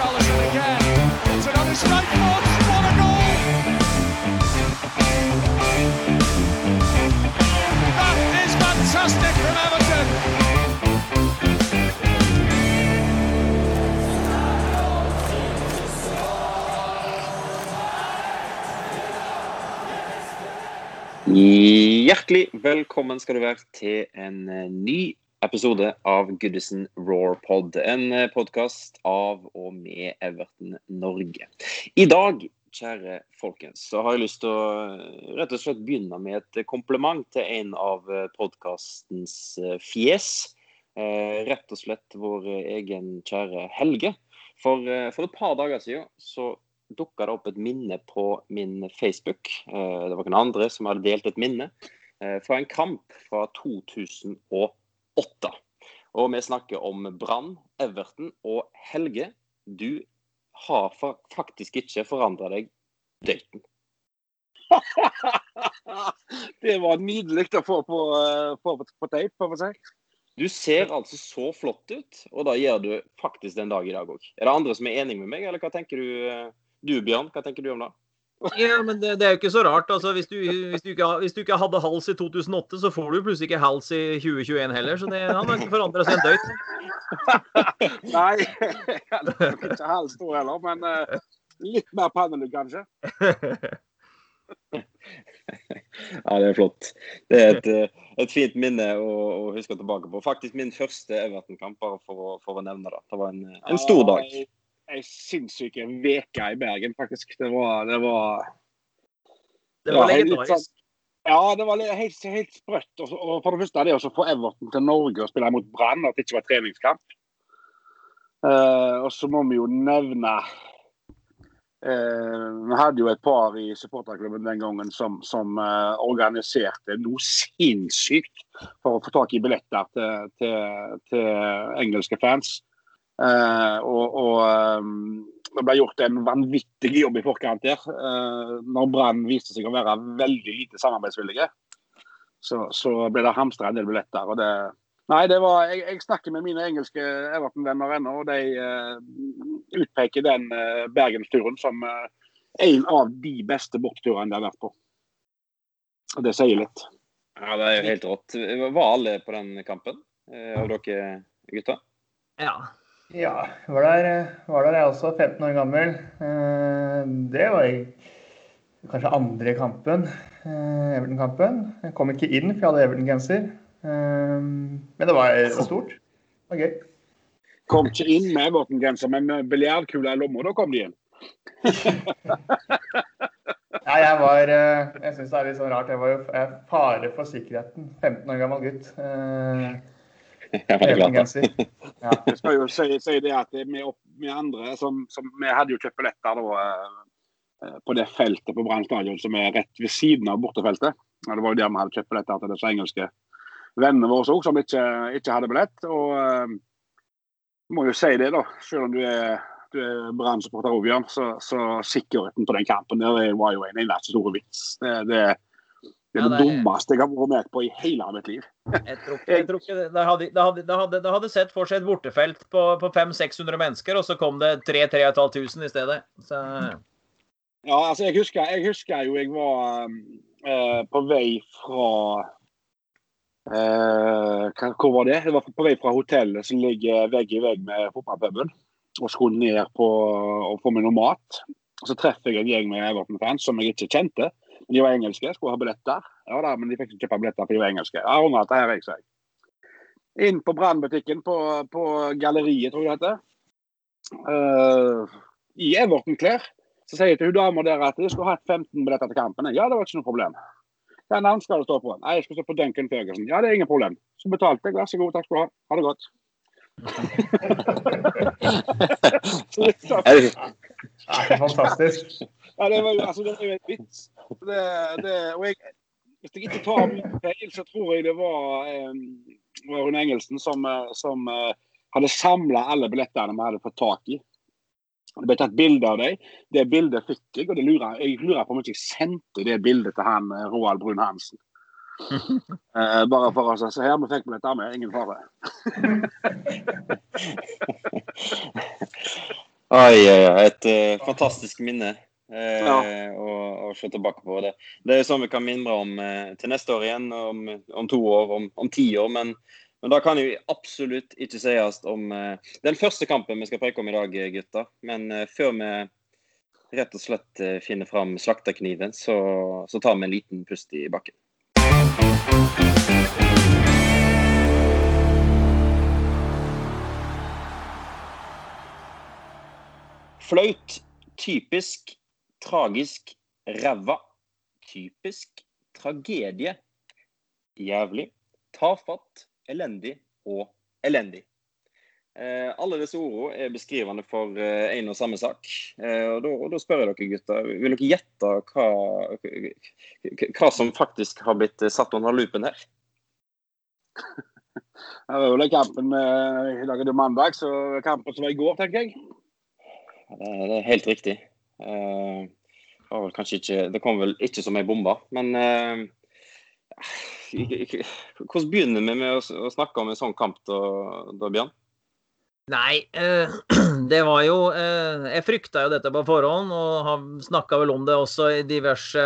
Richarlison again. It's another strike oh, foot. What a goal! That is fantastic from Everton. Hjertelig velkommen skal du være til en eh, ny episode av Goodison Raw Pod. En eh, podkast av og med Everton Norge. I dag, kjære folkens, så har jeg lyst til å eh, rett og slett begynne med et kompliment til en av podkastens fjes. Rett og slett vår egen kjære Helge. For, for et par dager siden så dukka det opp et minne på min Facebook. Eh, det var noen andre som hadde delt et minne eh, fra en kamp fra 2008. Og vi snakker om Brann, Everton og Helge. Du har faktisk ikke forandra deg døyten. det var nydelig å få på, eh, på, på tape, får vi si. Du ser altså så flott ut, og da gjør du faktisk den dag i dag òg. Er det andre som er enig med meg, eller hva tenker du? Du Bjørn, hva tenker du om det? Ja, men det, det, er jo ikke så rart. Altså, hvis, du, hvis, du ikke, hvis, du, ikke, hadde hals i 2008, så får du plutselig ikke hals i 2021 heller. Så det, han har ikke forandra seg en døyt. Nei, jeg hadde ikke hals nå heller, men uh, litt mer pannelugg kanskje. ja, det er flott. Det er et, eh, et fint minne å, å, huske tilbake på. Faktisk min første Everton-kamp, bare for, for, å nevne det. Det var en, en stor dag ei sinnssyk uke i Bergen, faktisk. Det var Det var, det var legendarisk. Sånn, ja, det var helt, helt sprøtt. Og for det første det å få Everton til Norge og spille mot Brann, at det ikke var treningskamp. Uh, og så må vi jo nevne uh, Vi hadde jo et par i supporterklubben den gangen som, som uh, organiserte noe sinnssykt for å få tak i billetter til, til, til engelske fans. Uh, og, og um, det ble gjort en vanvittig jobb i forkant der. Uh, når Brann viste seg å være veldig lite samarbeidsvillige, så, så ble det hamstra en del billetter. og det Nei, det var, jeg, jeg snakker med mine engelske Everton-venner ennå, og de uh, utpeker den uh, bergensturen som uh, en av de beste bortturene de har vært på. Og det sier litt. Ja, det er jo helt rått. Var alle på den kampen av dere gutter? Ja, ja, var der, var der jeg også, 15 år gammel. Eh, det var kanskje andre kampen, eh, Everton-kampen. Jeg kom ikke inn, for jeg hadde Everton-genser. Eh, men det var stort. Det var gøy. Kom ikke inn med Everton-genser, men med biljardkule i lomma, da kom de inn. Nei, jeg var Jeg syns det er litt sånn rart. Jeg var jo fare for sikkerheten. 15 år gammel gutt. Everton-genser. Ja. Jeg skal jo si, si det at vi, vi andre som, som, Vi hadde jo kjøpt billetter da, eh, på det feltet på Brann stadion som er rett ved siden av bortefeltet. Og det var jo der vi hadde kjøpt billetter til disse engelske vennene våre òg, som ikke, ikke, hadde billett. Og uh, må jo si det, da. Selv om du er, du er Brann-supporter òg, Bjørn, så, så, sikkerheten på den kampen der var jo en eneste stor vits. Det, det, det er ja, det, det dummeste jeg har vært med på i hele mitt liv. jeg tror, jeg tror ikke det hadde, det, hadde, det, hadde, det hadde sett for seg et bortefelt på, på 500-600 mennesker, og så kom det 3000-3500 i stedet. Så... Ja, altså jeg husker, jeg husker, jo jeg var uh, på vei fra uh, Hvor var det? Jeg var på vei fra hotellet som ligger vegg i vegg med fotballpuben, og skulle ned på og få meg noe mat. Og Så treffer jeg en gjeng med Everton-fans som jeg ikke kjente. De var engelske, skulle ha billetter. Ja da, men de fikk ikke kjøpe billetter, for de var engelske. Ja, unger, dette her jeg seg. Inn på brannbutikken på, på, Galleriet, tror jeg det heter. Uh, I Everton-klær. Så sier jeg til hun dama der at jeg skulle hatt 15 billetter til kampen. Ja, det var ikke noe problem. Hva navn skal det stå på? Nei, jeg skal stå på Duncan Ferguson. Ja, det er ingen problem. Så betalte jeg. Vær så god, takk skal du ha. Ha det godt. det er fantastisk. Ja, det var altså, det er en vits. Det, det, og jeg, hvis jeg ikke tar mye feil, så tror jeg det var, um, var hun Engelsen som, eh, som uh, hadde samla alle billettene vi hadde fått tak i. Det ble tatt bilde av dem. Det bildet fikk jeg, og lurer, jeg lurer på om jeg ikke sendte det bildet til han Roald Brun Hansen. uh, bare for å si Se her, vi fikk billetter med, ingen fare. Oi, et uh, fantastisk minne eh, ja. og, og, se tilbake på det. Det er sånn vi kan mimre om eh, til neste år igjen, om, om to år, om, om ti år. Men, men da kan jo absolutt ikke sies om eh, den første kampen vi skal preke om i dag, gutter. Men eh, før vi rett og slett eh, finner fram slakterkniven, så, så tar vi en liten pust i bakken. Flaut. Typisk. Tragisk. Ræva. Typisk. Tragedie. Jævlig. Tafatt. Elendig. Og elendig. Eh, alle disse ordene er beskrivende for eh, en og samme sak. Eh, og, da, og da spør jeg dere gutter, vil dere gjette hva, hva som faktisk har blitt satt under lupen her? Det var vel kampen i dag er det mandag, så kampen som var i går, tenker jeg. Det, det er helt riktig. Eh, det, var vel kanskje ikke, det kom vel ikke som ei bombe, men eh, hvordan begynner vi med å, snakke om en sånn kamp da, da Bjørn? Nei, eh, det var jo eh, Jeg frykta jo dette på forhånd, og har snakka vel om det også i diverse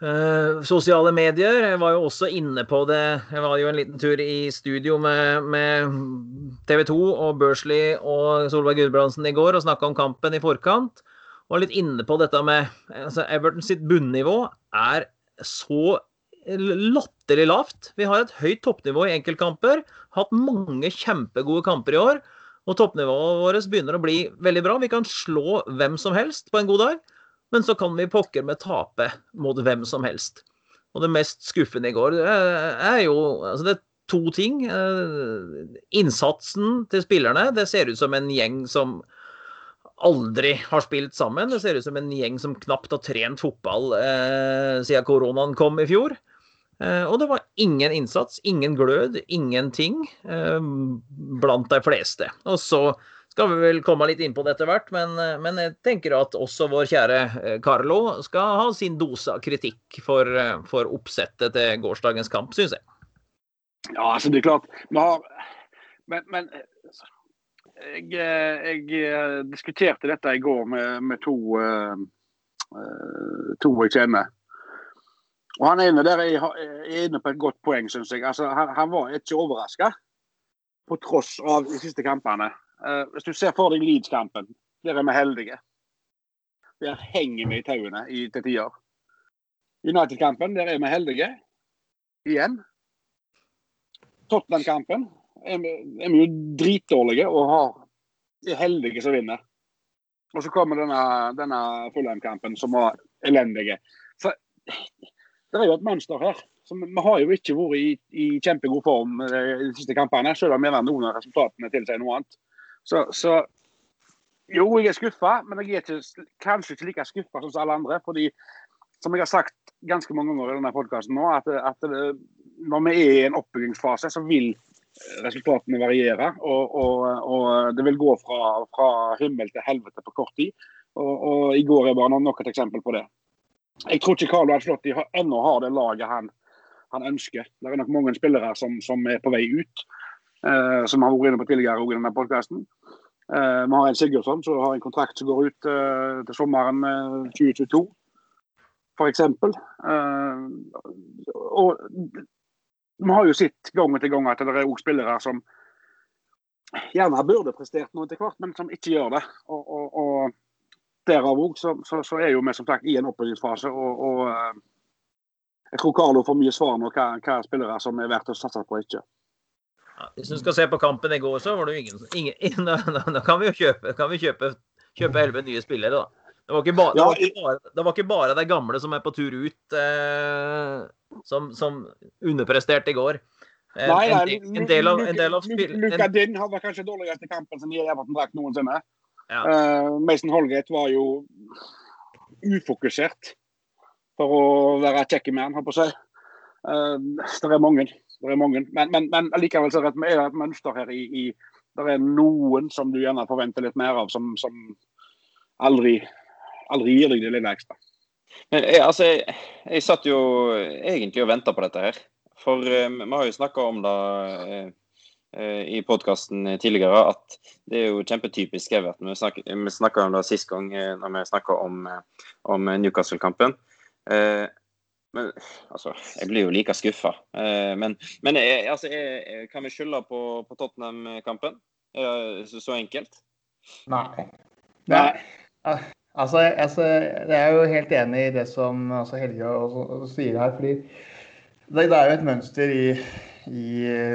eh, sosiale medier. Jeg var jo også inne på det. Jeg var jo en liten tur i studio med, med TV 2 og Børsli og Solveig Gudbrandsen i går og snakka om kampen i forkant. Og litt inne på dette med altså Everton sitt bunnivå er så latterlig lavt. Vi har et høyt toppnivå i enkeltkamper. Hatt mange kjempegode kamper i år. Og toppnivået vårt begynner å bli veldig bra. Vi kan slå hvem som helst på en god dag. Men så kan vi pokker med tape mot hvem som helst. Og det mest skuffende i går er jo altså Det er to ting. Innsatsen til spillerne. Det ser ut som en gjeng som aldri har spilt sammen. Det ser ut som en gjeng som knapt har trent fotball eh, siden koronaen kom i fjor. Eh, og det var ingen innsats, ingen glød, ingenting eh, blant de fleste. Og så skal vi vel komme litt inn på det etter hvert, men, eh, men, jeg tenker at også vår kjære Carlo skal ha sin dose av kritikk for, for oppsettet til gårsdagens kamp, syns jeg. Ja, altså det er klart Men, men jeg, jeg, diskuterte dette i går med, med to, to jeg kjenner. Og Han ene der er inne på et godt poeng, syns jeg. Altså, han, han, var ikke overraska, på tross av de siste kampene. Uh, hvis du ser for deg Leeds-kampen, der er vi heldige. Der henger vi i tauene i, til tider. United-kampen, der er vi heldige. Igjen. Tottenham-kampen er, vi jo dritdårlige og har, er heldige som vinner. Og så kommer denne, denne Fulham-kampen som var elendige. Så det er jo et mønster her. Så vi har jo ikke vært i, i kjempegod form eh, de siste kampene, selv om noen av resultatene tilsier noe annet. Så, så, jo, jeg er skuffa, men jeg er ikke, kanskje ikke like skuffa som alle andre. fordi som jeg har sagt ganske mange ganger i denne podkasten nå, at, at, eh, når vi er i en oppbyggingsfase, så vil resultatene varierer. Og, og, og det vil gå fra, fra, himmel til helvete på kort tid. Og, og I går er bare nok et eksempel på det. Jeg tror ikke Carlo Ancelotti ennå har det laget han, han, ønsker. Det er nok mange spillere som, som er på vei ut, eh, som har vært inne på tidligere i denne podkasten. Eh, vi har en Sigurdsson som har en kontrakt som går ut eh, til sommeren 2022, f.eks. Eh, og vi har jo sett gang etter gang at det er også spillere som gjerne burde prestert noe etter hvert, men som ikke gjør det. Og, og, og derav òg så, så, så, er jo vi som sagt i en oppbyggingsfase. og, og eh, jeg tror Carlo får mye svar nå hva, hva spillere som er verdt å satse på ikke. Ja, hvis du skal se på kampen i går, så var det jo ingen, ingen da, kan vi jo kan vi kjøpe, kjøpe 11 nye spillere, da. Det var, bare, det, var bare, det var, ikke bare, de gamle som er på tur ut, eh, som, som, underpresterte i går. Eh, nei, nei, en, en del av, en del av spill... Luka Dinn hadde kanskje dårligste kampen som jeg har vært noensinne. Ja. Uh, Mason Holgate var jo ufokusert, for å være kjekk han holdt på å si. Uh, det er mange. Det er mange. Men, men, men likevel så er det et mønster her i, i Det er noen som du gjerne forventer litt mer av, som, som aldri, aldri gir deg det lille ekstra. Men jeg, altså, jeg, jeg satt jo egentlig og venta på dette her. For uh, vi har jo snakka om det uh, Eh, i podkasten tidligere at det er jo kjempetypisk Everton. Vi snakka snakket om det sist gang eh, når vi snakka om, eh, om Newcastle-kampen. Men altså, jeg blir jo like skuffa. Men, men altså, kan vi skylde på, på Tottenham-kampen? Så, så enkelt? Nei. Nei. Altså, altså, jeg er jo helt enig i det som altså, Helge sier her. fordi det, det, er jo et mønster i, i,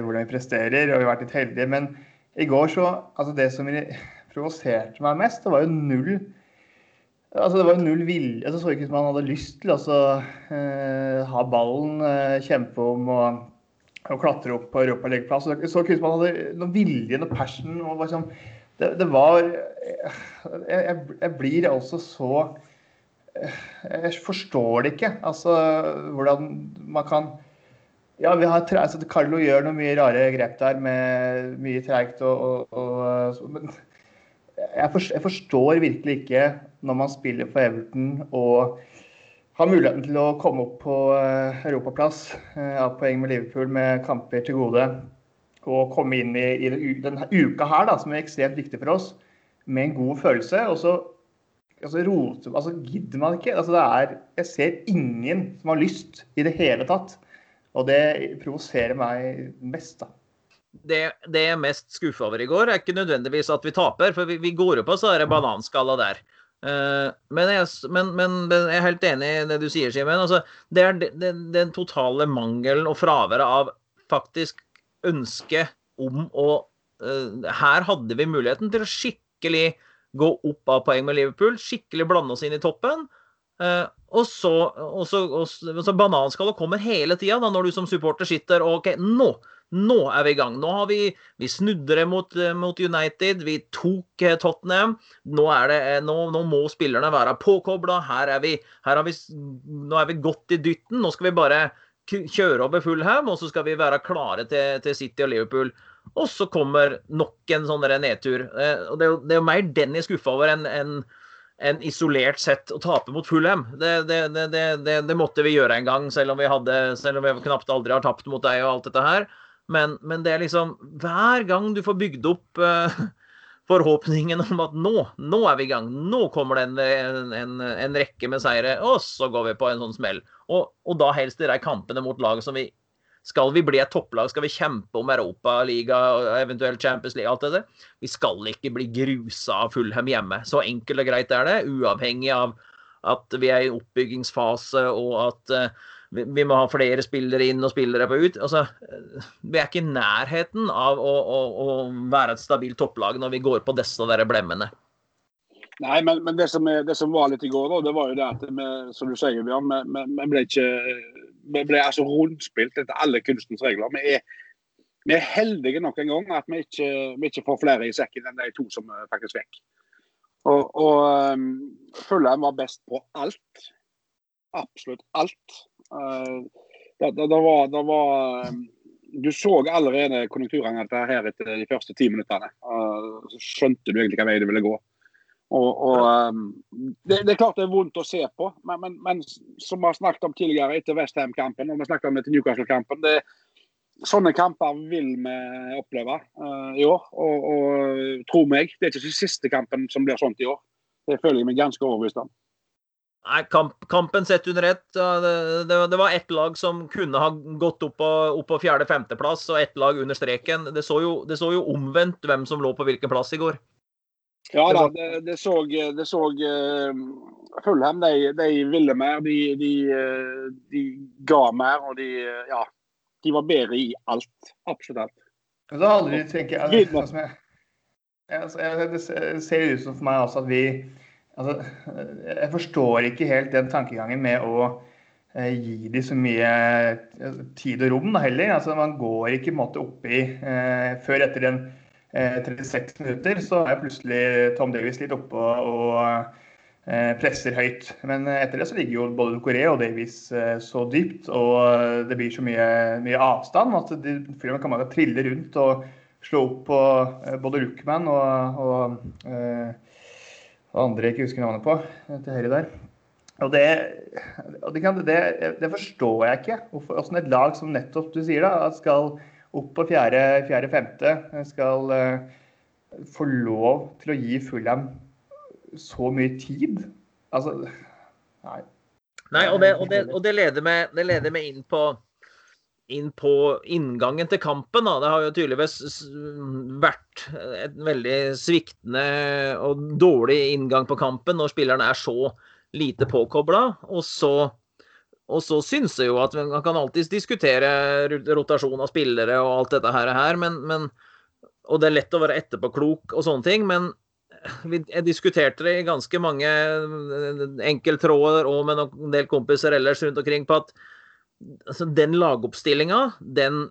hvordan vi presterer, og vi har vært litt heldige. Men i går så Altså, det som provoserte meg mest, det var jo null Altså, det var jo null vilje. Altså, så ikke ut som han hadde lyst til å altså, eh, ha ballen, eh, kjempe om og, og klatre opp på europalegeplass. Det så ikke ut som han hadde noen vilje, noe passion. og liksom, det, det var jeg, jeg, blir altså så Jeg forstår det ikke. Altså hvordan man kan Ja, vi har altså, Carlo gjør noen mye rare grep der med mye treigt og, og, og Men jeg, forstår, jeg forstår virkelig ikke når man spiller for Everton og har muligheten til å komme opp på eh, europaplass eh, av poeng med Liverpool med kamper til gode og komme inn i, i denne uka her, da, som er ekstremt viktig for oss, med en god følelse. Og så altså, roter altså, gidder man ikke. Altså, det er, jeg ser ingen som har lyst i det hele tatt. Og det provoserer meg mest, da. Det, det jeg er mest skuffa over i går, er ikke nødvendigvis at vi taper, for vi, vi går jo på så er bananskala der. Uh, men, jeg, men, men, jeg, er helt enig i det du sier, Simen. Altså, det er den totale mangelen og fraværet av faktisk ønske om å uh, Her hadde vi muligheten til å skikkelig gå opp av poeng med Liverpool, skikkelig blande oss inn i toppen. Uh, og så, og så, så, Bananskallet kommer hele tida når du som supporter sitter og OK, nå, nå er vi i gang. Nå har vi, vi snudde det mot, mot, United, vi tok eh, Tottenham. Nå, det, nå, nå må spillerne være påkobla. Her, er vi, her vi, nå er vi godt i dytten. Nå skal vi bare kjøre over Fulham, og så skal vi være klare til, til City og Liverpool. Og så kommer nok en sånn nedtur. Eh, og det er, jo, det er jo mer den jeg er skuffa over enn en, en isolert sett å tape mot Fulham. Det, det, det, måtte vi gjøre en gang, selv om vi, hadde, selv om vi knapt aldri har tapt mot deg og alt dette her. Men, men det er liksom Hver gang du får bygd opp uh, forhåpningen om at nå, nå er vi i gang. Nå kommer det en, en, en rekke med seire, og så går vi på en sånn smell. Og, og da helst de kampene mot lag som vi Skal vi bli et topplag, skal vi kjempe om Europaliga, eventuelt Champions League, alt det der. Vi skal ikke bli grusa av Fulham hjemme. Så enkelt og greit er det. Uavhengig av at vi er i oppbyggingsfase og at uh, vi må ha flere spillere inn og spillere på ut. Altså, vi er ikke i nærheten av å, å, å være et stabilt topplag når vi går på disse der blemmene. Nei, men, men det, som er, det, som var litt i går, da, det var jo det at vi, som du sier, Bjørn, vi, ble ikke vi ble altså rundspilt etter alle kunstens regler. Vi er, vi er, heldige nok en gang at vi ikke, vi ikke får flere i sekken enn de to som faktisk fikk. Og, og um, var best på alt. Absolutt alt. Uh, da, det, det, var, da var um, Du så allerede konjunkturene her etter de første ti minuttene. Uh, så skjønte du egentlig hvilken vei det ville gå. Og, og det, det, er klart det er vondt å se på, men, men, men som vi har snakket om tidligere etter Westham-kampen og vi snakket om etter Newcastle-kampen Sånne kamper vil vi oppleve uh, i år. Og, og tro meg, det er ikke siste kampen som blir sånt i år. Det føler jeg meg ganske overbevist om. Nei, kamp, kampen sett under ett. Det, det, det, var ett lag som kunne ha gått opp på, opp på fjerde-femteplass, og ett lag under streken. Det så, jo, det så jo omvendt hvem som lå på hvilken plass i går. Ja da, det, det så, det så uh, Fulham de, de, ville mer. De, de, eh, de, ga mer, og de Ja. De var bedre i alt. Absolutt alt. Men så vi, tenker jeg, altså, jeg, altså, jeg, Det ser ut som for meg også at vi altså, Jeg forstår ikke helt den tankegangen med å eh, gi de så mye eh, tid og rom da heller. Altså, man går ikke måte, oppi eh, før etter 36 eh, minutter så er plutselig Tom Davies litt oppe og eh, presser høyt. Men etter det så ligger jo både Coré og Davies eh, så dypt, og det blir så mye, mye avstand at de, filmen kan bare trille rundt og slå opp på både Rookman og, og, og andre jeg ikke husker navnet på, til høyre der. Og det, og det, kan, det, det, forstår jeg ikke. Hvordan et lag som nettopp du sier da, skal opp på fjerde-femte skal uh, få lov til å gi Fulham så mye tid. Altså Nei. Nei, og og og det leder, meg, det leder meg inn på inn på inngangen til kampen. Da. Det har jo tydeligvis vært et veldig sviktende og dårlig inngang på kampen når spillerne er så lite påkobla. Og så, og så syns jeg jo at man kan alltids diskutere rotasjon av spillere og alt dette her, men, men, og det er lett å være etterpåklok og sånne ting, men jeg diskuterte det i ganske mange enkelttråder og med en del kompiser ellers rundt omkring på at altså, den lagoppstillinga, den,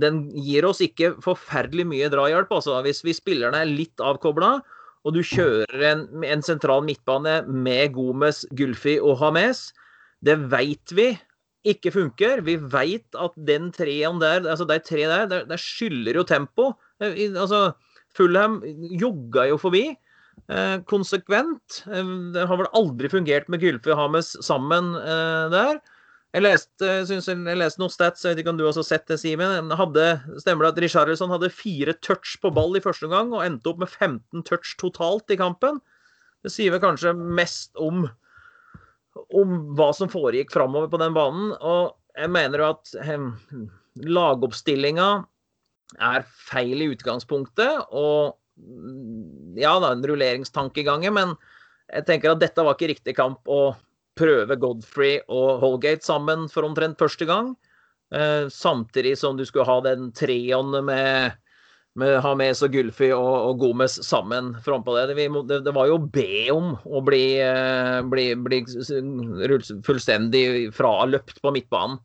den, gir oss ikke forferdelig mye drahjelp. Altså, hvis, vi spillerne er litt avkobla, og du kjører en, en, sentral midtbane med Gomez, Gulfi og Hames, det veit vi ikke funker. Vi veit at den treen der, altså de tre der, der, der skylder jo tempo. Altså, Fulham jogga jo forbi. Eh, konsekvent. Eh, det har vel aldri fungert med Gylfi og Hames sammen eh, der. Jeg leste, jeg leste noen stats, jeg vet ikke om du også har sett det, Simen. Stemmer det at Richarlison hadde fire touch på ball i første gang og endte opp med 15 touch totalt i kampen? Det sier vel kanskje mest om, om hva som foregikk framover på den banen. Og jeg mener jo at eh, lagoppstillinga er feil i utgangspunktet. Og ja da, en rulleringstankegang, men jeg tenker at dette var ikke riktig kamp. og prøve Godfrey og Holgate sammen for omtrent første gang. Eh, samtidig som du skulle ha den treon med, med Hames og Gulfi og, og Gomez sammen frampå det. det. Det, var jo å be om å bli, eh, bli, bli fullstendig fraløpt på midtbanen.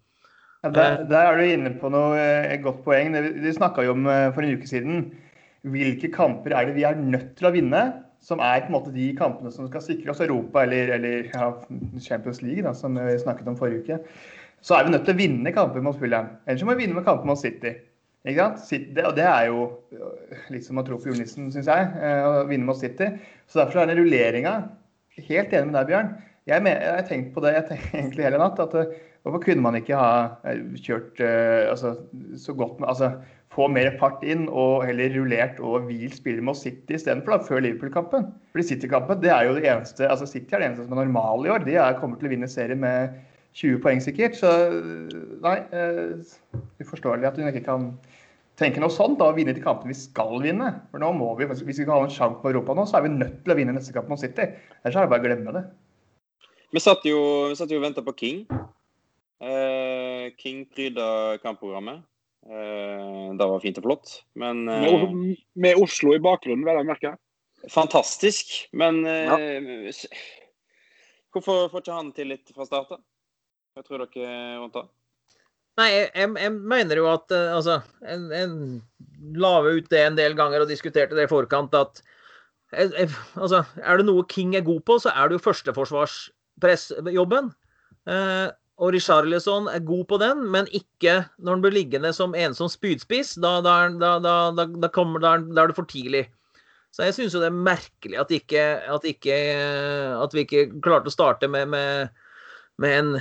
Ja, der, der, er du inne på noe et godt poeng. Det Vi snakka jo om for en uke siden. Hvilke kamper er det vi er nødt til å vinne som er på en måte de kampene som skal sikre oss Europa eller, eller ja, Champions League, da, som vi snakket om forrige uke, så er vi nødt til å vinne kamper mot Fulham. Ellers må vi vinne med kamper mot City. Ikke sant? City, og det er jo litt som å tro på julenissen, syns jeg, eh, å vinne mot City. Så derfor er den rulleringa Helt enig med deg, Bjørn. Jeg, har tenkt på det jeg egentlig hele natt. at eh, Hvorfor kunne man ikke ha kjørt altså, så godt med altså, få mer fart inn og heller rullert og hvilt spiller med City istedenfor, før Liverpool-kampen. Fordi City-kampen det er jo det eneste altså City er det eneste som er normal i år. De er, kommer til å vinne serien med 20 poeng sikkert. Så nei, eh, uforståelig at hun ikke kan tenke noe sånt da, og vinne de kampene vi skal vinne. For nå må vi, Hvis vi skal ha en sjanse på Europa nå, så er vi nødt til å vinne neste kamp mot City. Ellers er det bare å glemme det. Vi satt jo, vi satt jo og venta på King. Eh, King pryda kampprogrammet. Eh, det var fint og flott, men Med, eh, med Oslo i bakgrunnen, vel å merke. Fantastisk, men ja. Eh, hvorfor får ikke han tillit fra start, da? Hva tror dere det? Nei, jeg, jeg, mener jo at altså En, en la ut det en del ganger og diskuterte det i forkant at jeg, jeg, altså, Er det noe King er god på, så er det jo førsteforsvarsjobben. Eh, og Richarlison er god på den, men ikke når han blir liggende som ensom spydspiss. Da, da, da, da, kommer, er det for tidlig. Så jeg syns jo det er merkelig at, ikke, at, ikke, at, vi ikke klarte å starte med, med, med, en,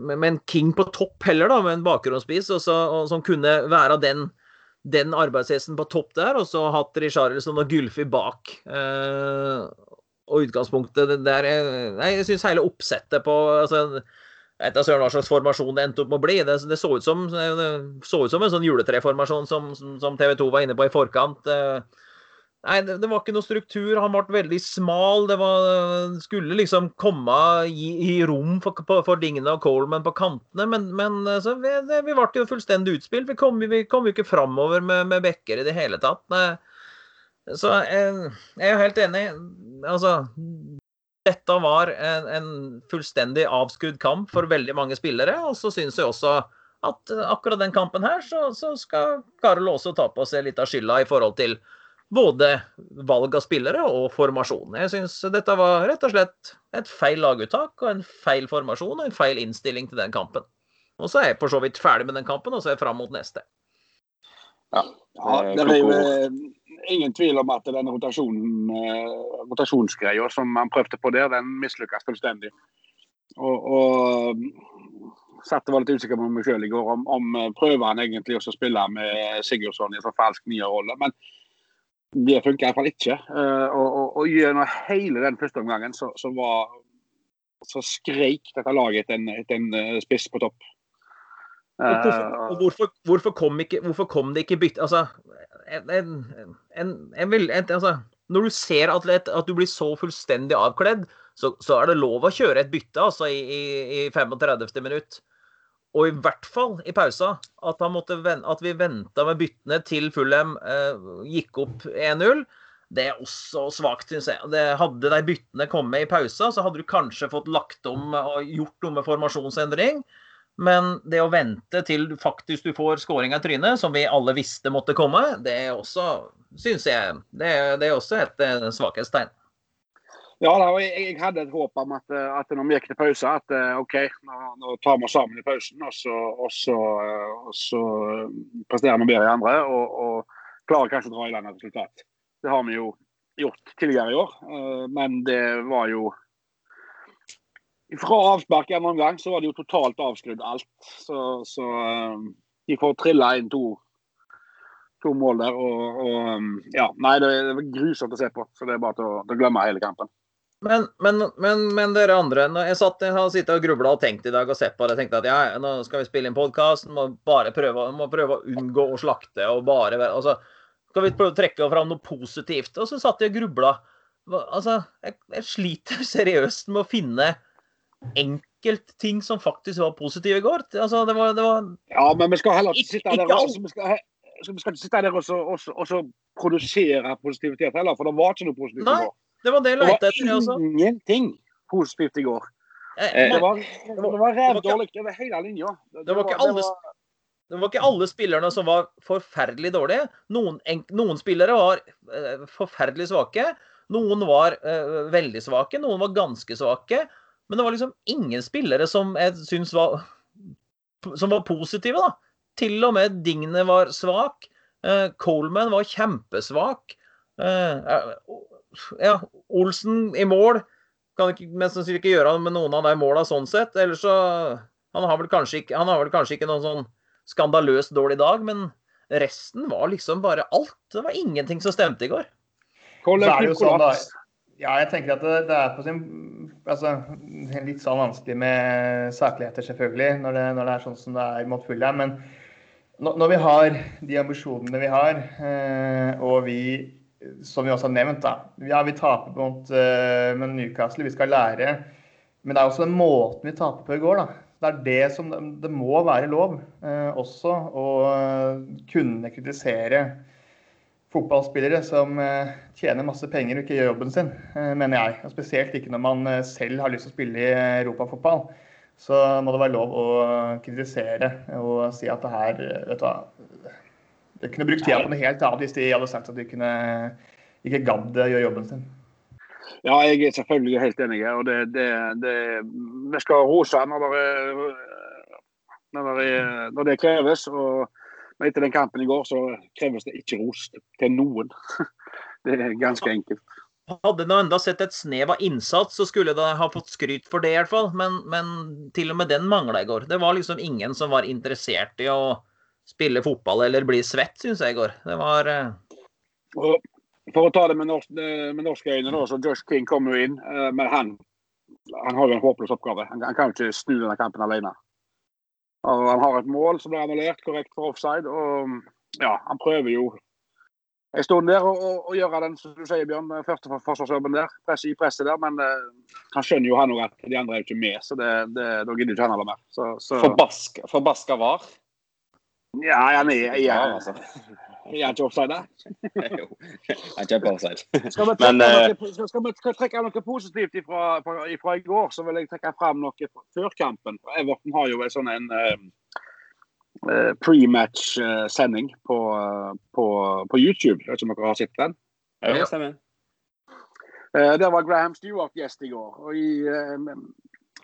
med en, king på topp heller, da, med en bakgrunnsspiss, som kunne være den, den arbeidshesten på topp der, og så hatt Richarlison og Gulfi bak. Eh, og utgangspunktet der Nei, jeg syns hele oppsettet på altså, jeg da søren hva slags formasjon det endte opp med å bli. Det, det, så, ut som, det så ut som en sånn juletreformasjon som, som TV 2 var inne på i forkant. Eh, nei, det, det, var ikke noe struktur. Han ble veldig smal. Det var, skulle liksom komme i, i rom for, for Digne og Coleman på kantene, men, men altså, vi, vi, ble jo fullstendig utspilt. Vi kom, vi kom jo ikke framover med, med bekker i det hele tatt. Nei. Så jeg, jeg er helt enig. Altså, dette var en, en, fullstendig avskudd kamp for veldig mange spillere. Og så syns jeg også at akkurat den kampen her, så, så skal Karel også ta på seg litt av skylda i forhold til både valg av spillere og formasjon. Jeg syns dette var rett og slett et feil laguttak og en feil formasjon og en feil innstilling til den kampen. Og så er jeg for så vidt ferdig med den kampen, og så er jeg fram mot neste. Ja, ja det jo ingen tvil om at den rotasjonen, eh, rotasjonsgreia som han prøvde på der, den mislykkes fullstendig. Og, og satt og var litt usikker på meg sjøl i går om, om eh, prøver han egentlig også å spille med Sigurdsson i en falsk nierrolle. Men det funker iallfall ikke. Uh, og, og, og, gjennom hele den første omgangen så, så, var, så skreik dette laget etter en, et en spiss på topp. Hvorfor, hvorfor, hvorfor, kom ikke, hvorfor, kom det ikke bytte Altså, en, en, en, altså Når du ser at, at, du blir så fullstendig avkledd, så, så, er det lov å kjøre et bytte altså, i, i, i 35. minutt. Og i hvert fall i pausa. At, at vi venta med byttene til Fulham eh, gikk opp 1-0. Det er også svakt, syns jeg. Det, hadde de byttene kommet i pausa, så hadde du kanskje fått lagt om og gjort noe med formasjonsendring. Men det å vente til faktisk du får scoring av trynet, som vi alle visste måtte komme, det er også, syns jeg, det er, det er også et eh, svakhetstegn. Ja, jeg, jeg, hadde et håp om at, at når vi gikk til pause, at eh, OK, nå, nå tar vi oss sammen i pausen, og så, og så, og så presterer vi bedre i andre. Og, og, klarer kanskje å dra i land et resultat. Det har vi jo gjort tidligere i år, eh, men det var jo fra avspark en gang så var det jo totalt avskrudd alt. Så, så um, de får trilla inn to, to mål der. Og, og um, ja, nei, det, var grusomt å se på. Så det er bare til å, glemme hele kampen. Men, men, men, men, dere andre, når jeg satt jeg har sittet og grubla og tenkt i dag og sett på det, tenkte at ja, nå skal vi spille inn podkast, må bare prøve, må prøve å unngå å slakte og bare altså, Skal vi prøve å trekke fram noe positivt? Og så satt jeg og grubla. Altså, jeg, jeg sliter seriøst med å finne enkeltting som faktisk var positive i går. Altså, det var, det var... Ja, men vi skal heller ikke sitte der, også, vi skal, vi skal ikke sitte der og, og, og så produsere positivitet heller, for det var ikke noe positivt Nei, i går. Det var det jeg lette etter, det var ingenting positivt i går. Eh, det var, det var rævdårlig over hele linja. Det, det, var ikke alle, det var ikke alle spillerne som var forferdelig dårlige. Noen, en, noen spillere var eh, forferdelig svake. Noen var eh, veldig svake, noen var ganske svake. Men det var liksom ingen spillere som jeg syns var, som var positive, da. Til og med Digne var svak. Uh, Coleman var kjempesvak. Uh, ja, Olsen i mål. Kan ikke, mest sannsynlig ikke gjøre med noen av de måla sånn sett. Ellers så Han har vel kanskje ikke, han har vel kanskje ikke noen sånn skandaløst dårlig dag, men resten var liksom bare alt. Det var ingenting som stemte i går. Kollektiv kollaps. Ja, jeg tenker at det, det er på sin altså, Litt sånn vanskelig med sakligheter, selvfølgelig, når det, når det er sånn som det er mot Fulham. Men når vi har de ambisjonene vi har, eh, og vi, som vi også har nevnt, da Ja, vi taper mot uh, Newcastle, vi skal lære. Men det er også den måten vi taper på i går, da. Det er det som Det må være lov eh, også å kunne kritisere fotballspillere som eh, tjener masse penger og ikke gjør jobben sin, eh, mener jeg. Og spesielt ikke når man eh, selv har lyst til å spille i europafotball. Så må det være lov å kritisere og si at det her vet du hva, Det kunne brukt tida på noe helt annet hvis de hadde sagt at de kunne ikke gadd å gjøre jobben sin. Ja, jeg er selvfølgelig helt enig. og det, det, det Vi skal rose når det, når det, kreves. og men etter den kampen i går så kreves det ikke ros til noen. Det er ganske enkelt. Hadde det enda sett et snev av innsats, så skulle det ha fått skryt for det, i hvert fall. Men, men til og med den mangla i går. Det var liksom ingen som var interessert i å spille fotball eller bli svett, syns jeg i går. Det var og For å ta det med, norsk, med norske øyne, da, så Josh King kom jo inn. Uh, men han, han har jo en håpløs oppgave. Han, han kan jo ikke snu denne kampen alene. Han har et mål som ble annullert korrekt for offside. og ja, Han prøver jo en stund der å gjøre den som du sier, Bjørn, første forsvarsjobben der. Presse i presset der, men eh, han skjønner jo han òg at de andre er jo ikke med, så det, det, da gidder ikke han heller mer. Så, så... Forbaska, forbaska var? Ja, han er, jeg, er, Er ikke offside der? jo, jeg er kjempeoffside. offside. Skal vi, Men, noe, skal vi trekke noe positivt ifra, ifra, i går, så vil jeg trekke fram noe før kampen. Everton har jo en sånn en uh, pre-match-sending på, på, på, YouTube. Jeg vet ikke om dere har sett den? Ja, stemmer. Uh, der var Graham Stewart gjest i går. og i, uh,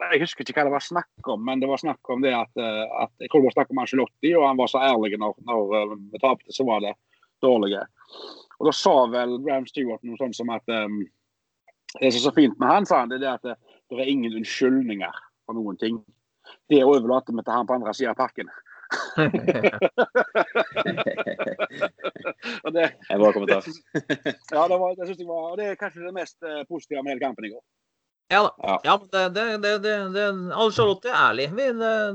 jeg husker ikke hva det var snakk om, men det var snakk om det at, eh, at jeg tror det var snakk om Angelotti, og han var så ærlig når, når eh, vi tapte, så var det dårlige. Og Da sa vel Graham Stewart noe sånt som at um, det som er så fint med han, sa han, det er at det, det er ingen unnskyldninger for noen ting. Det overlater vi til han på andre sida av parken. det, en bra kommentar. ja, det, var, det, jeg var, det er kanskje det mest positive med hele kampen i går. Ja da. Ja. Ja, det, det, det, det, Charlotte er ærlig. Vi,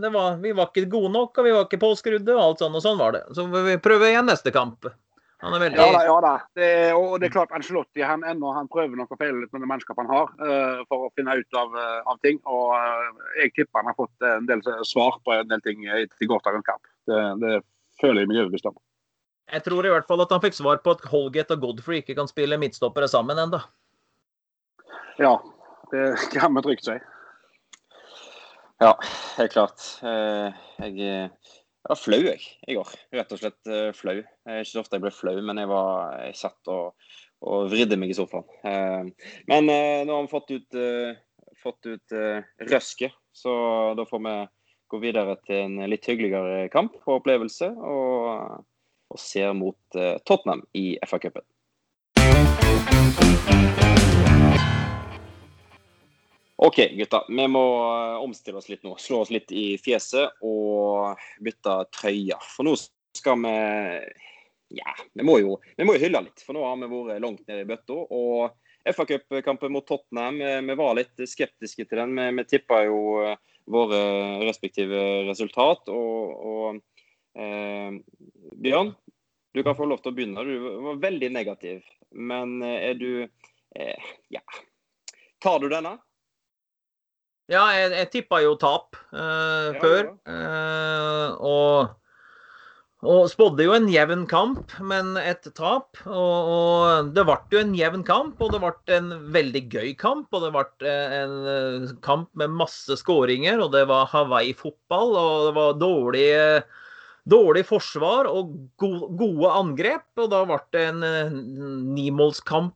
det, var, vi var ikke gode nok, og vi var ikke påskrudde, og alt sånn, og sånn var det. Så vi prøver igjen neste kamp. Han er veldig Ja da, ja da. Det, og det er klart Angelotti han, ennå, han prøver nok å feile litt med det mannskapet han har, uh, for å finne ut av, eh, av ting. Og uh, jeg tipper han har fått en del svar på en del ting etter gårsdagens kamp. Det, det føler jeg meg overbevist om. Jeg tror i hvert fall at han fikk svar på at Holgate og Godfrey ikke kan spille midtstoppere sammen ennå. Ja, det kan vi trygt si. Ja, helt klart. Eh, Jeg, eh, var flau, jeg, i går. Rett og slett eh, flau. Er ikke så ofte jeg ble flau, men jeg, var, jeg satt og, og vridde meg i sofaen. Eh, Men eh, nå har vi fått ut, eh, fått ut eh, røsket, så da får vi gå videre til en litt hyggeligere kamp og opplevelse, og, og ser mot eh, Tottenham i FA-cupen. OK, gutta. Vi må eh, omstille oss litt nå. Slå oss litt i fjeset og bytte trøye. For nå skal vi Ja, vi må jo, vi må jo hylle litt. For nå har vi vært langt nede i bøtta. Og FA-cupkampen mot Tottenham, vi, vi var litt skeptiske til den. Vi, vi tippa jo eh, våre respektive resultat. Og, og eh, Bjørn, du kan få lov til å begynne. Du var veldig negativ. Men eh, er du eh, Ja. Tar du denne? Ja, jeg, jeg tippa jo tap uh, Ja, før. eh, og, og spådde jo en jevn kamp, men et tap. Og, og det ble jo en jevn kamp, og det ble en veldig gøy kamp. Og det ble en eh, kamp med masse skåringer, og det var Hawaii-fotball, og det var dårlig, dårlig forsvar og go gode angrep. Og da ble det en nimålskamp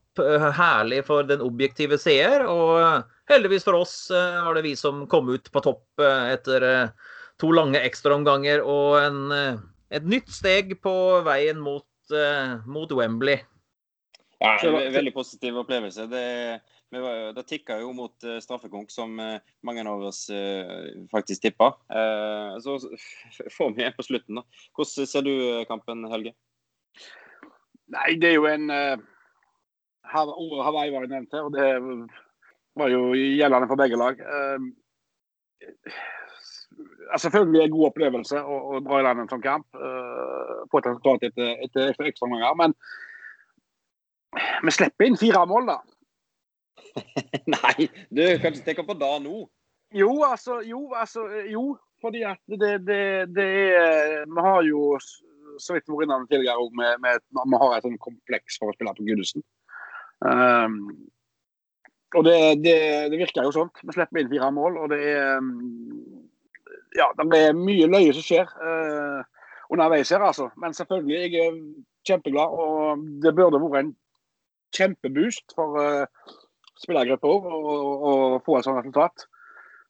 herlig for den objektive seer. og Heldigvis for oss eh, var det vi som kom ut på topp eh, etter eh, to lange ekstraomganger og en, et nytt steg på veien mot, mot Wembley. Ja, en veldig positiv opplevelse. Det, var- det tikka jo mot straffekonk, som mange av oss faktisk tippa. Eh, så får vi en på slutten, da. Hvordan ser du kampen, Helge? Nei, det er jo en uh, Hawaii var jo nevnt her, og det var jo gjeldende for begge lag. Eh, selvfølgelig en god opplevelse å, å dra i land en sånn kamp. Uh, få et resultat etter, etter ekstra ekstraomganger. Men vi slipper inn fire mål, da. Nei, du kan ikke tenke på det nå. Jo, altså, jo, altså, jo. Fordi at det, det, det er Vi har jo, så vidt vært innom tidligere, med, vi har et sånn kompleks for å spille på Gudesen. Um, og det, det, det virker jo sånn. Vi slipper inn fire mål, og det er um, Ja, det er mye løye som skjer uh, underveis her, altså. Men selvfølgelig, jeg er kjempeglad, og det burde vært en kjempeboost for uh, spillergruppa å få et sånt resultat.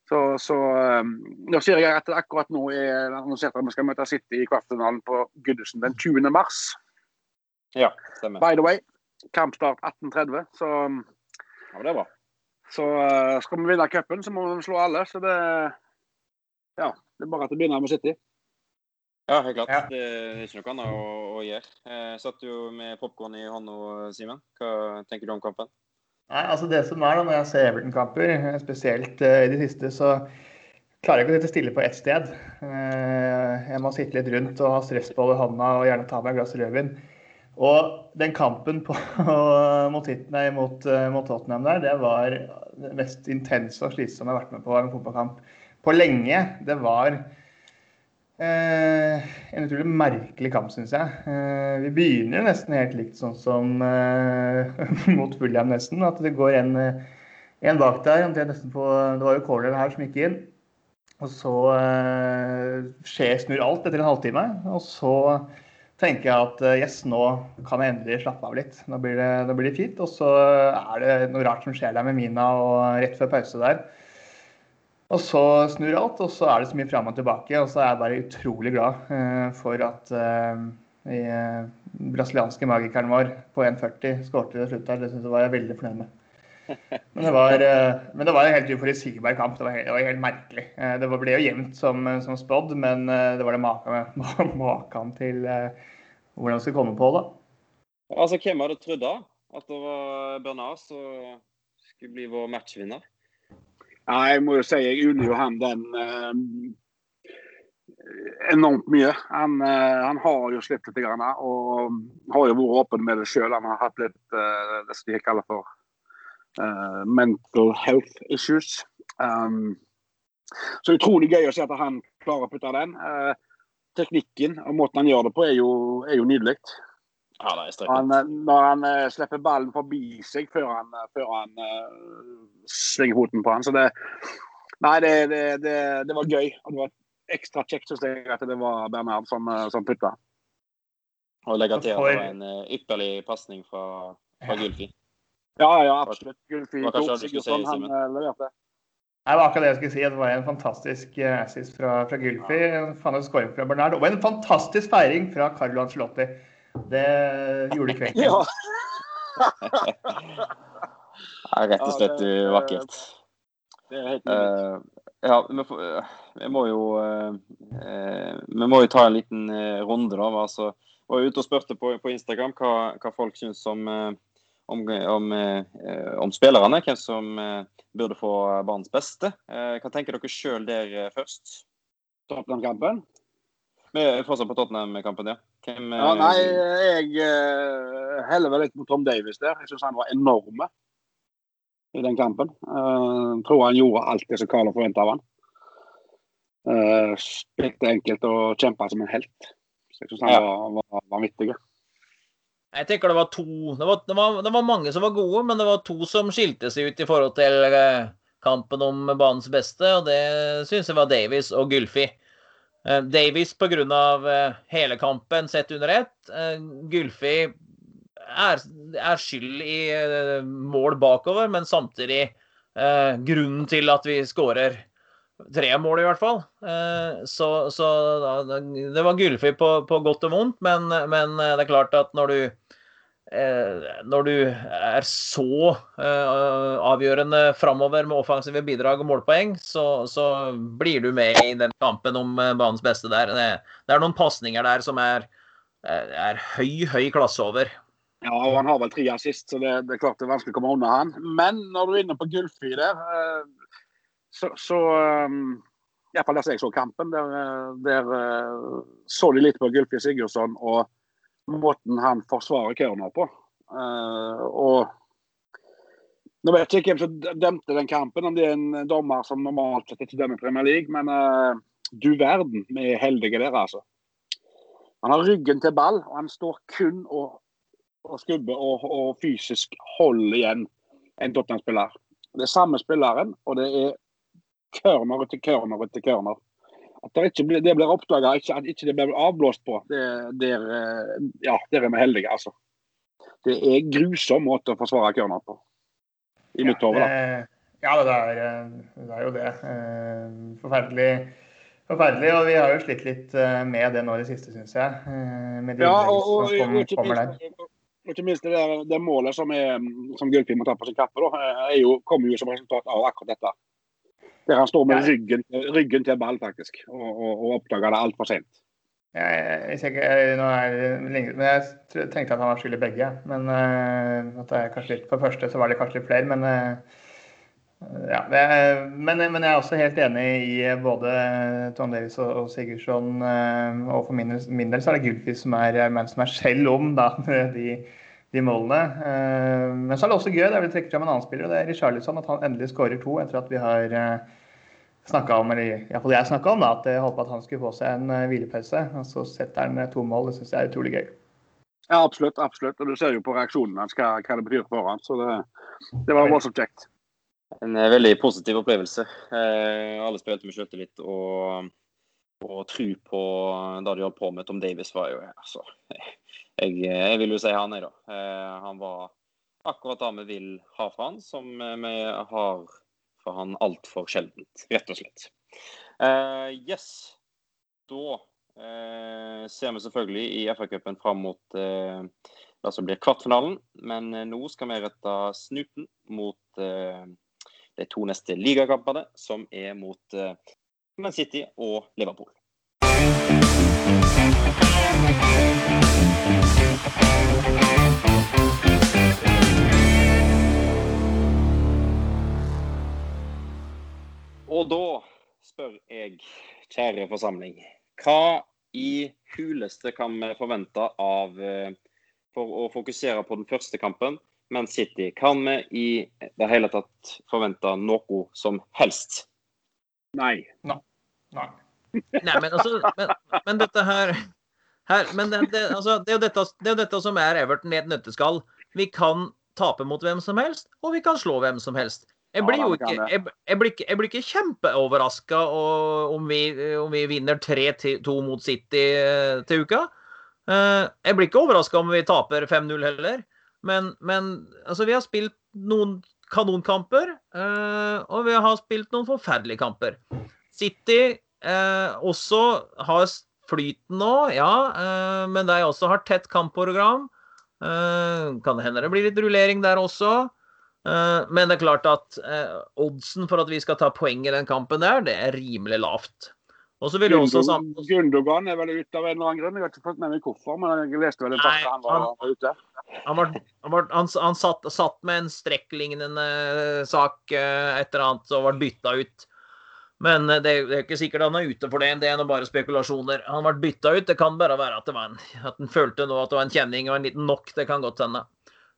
Så, så um, Nå sier jeg at det akkurat nå er annonsert at vi skal møte City i kvartfinalen på Goodison den 20. mars. Ja, stemmer. By the way, kampstart 18.30. Så, um, Ja, men det er bra. så uh, skal vi vinne cupen, så må vi slå alle. Så det Ja, det er bare at det begynner med City. Ja, helt klart. Ja. Det er ikke noe annet å, å gjøre. Jeg satt jo med popkorn i hånda, Simen. Hva tenker du om kampen? Nei, altså Det som er da, når jeg ser Everton-kamper, spesielt uh, i de siste, så klarer jeg ikke å sitte stille på ett sted. Uh, jeg må sitte litt rundt og ha stressball i hånda og gjerne ta meg et glass rødvin. Og den kampen på, mot, nei, mot, eh, mot Tottenham der, det var det mest intense og slitsomme jeg har vært med på en fotballkamp på lenge. Det var Eh, en utrolig merkelig kamp, syns jeg. Eh, vi begynner nesten helt likt sånn som eh, mot Fulham, nesten. At det går en, eh, en bak der. på, det var jo corner her som gikk inn. Og så eh, skjer snur alt etter en halvtime. Og så tenker jeg at eh, yes, nå kan jeg endelig slappe av litt. Nå blir det, nå blir det fint. Og så er det noe rart som skjer der med Mina og rett før pause der. Og så snur alt, og så er det så mye fram og tilbake. Og så er jeg bare utrolig glad eh, for at eh, i, eh, brasilianske magikeren vår på 1,40 skårte til slutt der. Det syns jeg var jeg veldig fornøyd med. Men det var, eh, men det var en helt uforutsigbar kamp. Det var helt, det var helt merkelig. Eh, det ble jo jevnt som, som spådd, men eh, det var det maken maken til eh, hvordan det skulle komme på, da. Altså, Hvem hadde trodd da? At det var Bernard som skulle bli vår matchvinner? Ja, jeg må jo si jeg unner jo han den eh, enormt mye. Han, eh, han, har jo slitt litt, grann, og har jo vært åpen med det sjøl. Han har hatt litt eh, det som de kaller for uh, mental health issues. Um, så utrolig gøy å se at han klarer å putte den. Uh, teknikken og måten han gjør det på, er jo, er jo nydelig. Ja, han, når han uh, slipper ballen forbi seg før han, før han uh, svinger foten på han. Så det, nei, det, det, det, det var gøy. Og det var ekstra kjekt syns jeg at det var Bernhard som, som putta. Og legge til at det var en ypperlig pasning fra, fra Gylfi. Ja, ja, absolutt. Gylfi tok Sigurdsson, han leverte. Det var akkurat det jeg skulle si. Det var en fantastisk assist fra, fra Gylfi. En fantastisk fra Bernard. Og en fantastisk feiring fra Carlo Ancelotti. Det gjorde kvelden. Ja. er rett og slett ja, det, vakkert. Det er helt uh, ja, vi, får, vi, må jo uh, Vi må jo ta en liten uh, runde, da. Altså, jeg var ute og spurte på, på Instagram hva, hva, folk syns om, om, om, om, spillerne. Hvem som burde få banens beste. hva tenker dere sjøl der først? Tottenham-kampen? Vi er fortsatt på Tottenham-kampen, ja. Hvem, ja. Nei, jeg heller vel litt mot Tom Davis der. Jeg syns han var enorme i den kampen. Jeg tror han gjorde alt det som Carlo forventa av han. Spilte enkelt og kjempa som en helt. Så jeg syns han ja. var, var vanvittig. Jeg tenker det var to det var, det, var, det var, mange som var gode, men det var to som skilte seg ut i forhold til kampen om banens beste, og det syns jeg var Davies og Gylfi. Uh, Davies pga. Uh, hele kampen sett under ett. Gylfi er, er, skyld i mål bakover, men samtidig grunnen til at vi skårer tre mål, i hvert fall. så, så det var Gulfi på, på, godt og vondt, men, men det er klart at når du Eh, når du er så eh, avgjørende framover med offensive bidrag og målpoeng, så, så, blir du med i den kampen om eh, banens beste der. Det, det er noen pasninger der som er, er, høy, høy klasse over. Ja, og han har vel tre assist, så det, det, er klart det er vanskelig å komme unna han. Men når du er inne på Gulfi der, så, så Iallfall der jeg så kampen, der, der så de litt på Gulfi Sigurdsson. og måten han forsvarer Kerner på. Uh, og Nå vet jeg ikke hvem som dømte den kampen, om det er en dommer som normalt sett ikke dømmer Premier League, men uh, du verden, vi er heldige der, altså. Han har ryggen til ball, og han står kun og, og skubber og, og, fysisk holder igjen en Tottenham-spiller. Det er samme spilleren, og det er corner etter corner etter corner. At det, ikke blir, det blir oppdaga, at ikke det blir avblåst på, det, der, eh, ja, der er vi heldige, altså. Det er grusom måte å forsvare Kørner på. I mitt hode, da. Ja, det er, det er, jo det. Eh, forferdelig. Forferdelig, og vi har jo slitt litt eh, med det nå i det siste, syns jeg. Med de ja, og, og, som kom, ikke minst. Og ikke minst det, det målet som, er, som Gulfi må ta på sin kappe, da, jo, kommer jo som resultat av akkurat dette. Der han står med ryggen, ryggen til ball, faktisk, og, og, og oppdager det altfor sent. Jeg, jeg, jeg, nå er lenge, men jeg tenkte at han var skyld i begge. Men uh, at det er kanskje litt, For første så var det kanskje litt flere, men uh, ja, men, men, jeg er også helt enig i både Tom Davis og, og Sigurdsson. Uh, og for min, min, del så er det Gylfi som er, er som er selv om da, de, de målene. men så er det også gøy, det er vel trekke fram en annen spiller, og det er Richarlison. At han endelig skårer to etter at vi har snakka om, eller iallfall jeg snakka om, da, at jeg håpa at han skulle få seg en uh, hvilepause. Og så setter han eh, to mål. Det syns jeg er utrolig gøy. Ja, absolutt. absolutt. Og Du ser jo på reaksjonen hans hva, hva, det betyr for han, så det, det var voldsomt kjekt. En uh, veldig positiv opplevelse. Eh, alle spilte med selvtillit og, og tro på det de holdt på med. Tom Davis var jo altså, jeg, jeg, vil jo si han, jeg, da. Eh, han var akkurat det vi vil ha fra han, som vi har for han altfor sjeldent, rett og slett. Uh, yes. Da uh, ser vi selvfølgelig i FA-cupen fram mot uh, det som blir kvartfinalen. Men nå skal vi rette snuten mot de to neste ligakampene, som er mot Man City og Liverpool. Og da spør jeg, kjære forsamling, hva i huleste kan vi forvente av eh, For å fokusere på den første kampen, Man City, kan vi i det hele tatt forvente noe som helst? Nei. Nei. Nei, men altså Men, men dette her, her Men det, det, altså, det, er dette, det er jo dette som er Everton i et nøtteskall. Vi kan tape mot hvem som helst, og vi kan slå hvem som helst. Jeg blir jo ikke, jeg, jeg blir ikke, jeg blir ikke kjempeoverraska om, vi- om vi vinner 3-2 mot City eh, til uka. Eh, Jeg blir ikke overraska om vi taper 5-0 heller. Men, men altså, vi har spilt noen kanonkamper, eh, og vi har spilt noen forferdelige kamper. City eh, også har flyten nå, ja, men de også har tett kampprogram. Kan det hende det blir litt rullering der også. Eh, men det er klart at eh, oddsen for at vi skal ta poeng i den kampen der, det er rimelig lavt. Og så vil det også sammen... Gundogan er vel ute av en eller annen grunn. Jeg har ikke fått med meg hvorfor, men jeg leste vel en takk han var ute. Han, var, han, var, han, satt, satt med en strekklignende sak eh, et eller annet og ble bytta ut. Men det, er ikke sikkert han er ute for det. Det er bare spekulasjoner. Han ble bytta ut. Det kan bare være at det var en, at han følte nå at det var en kjenning og en liten nok. Det kan godt hende.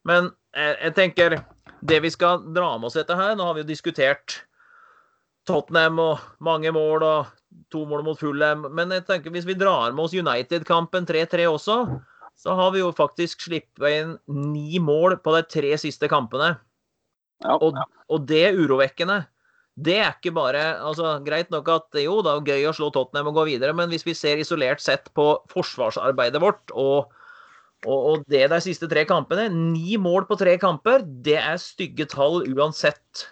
Men jeg, jeg tenker det vi skal dra med oss dette her Nå har vi jo diskutert Tottenham og mange mål og to mål mot Fulham. Men jeg tenker hvis vi drar med oss United-kampen 3-3 også, så har vi jo faktisk sluppet inn ni mål på de tre siste kampene. Ja. Og, og det er urovekkende. Det er ikke bare altså Greit nok at jo, det er gøy å slå Tottenham og gå videre, men hvis vi ser isolert sett på forsvarsarbeidet vårt og, og, og det de siste tre kampene Ni mål på tre kamper, det er stygge tall uansett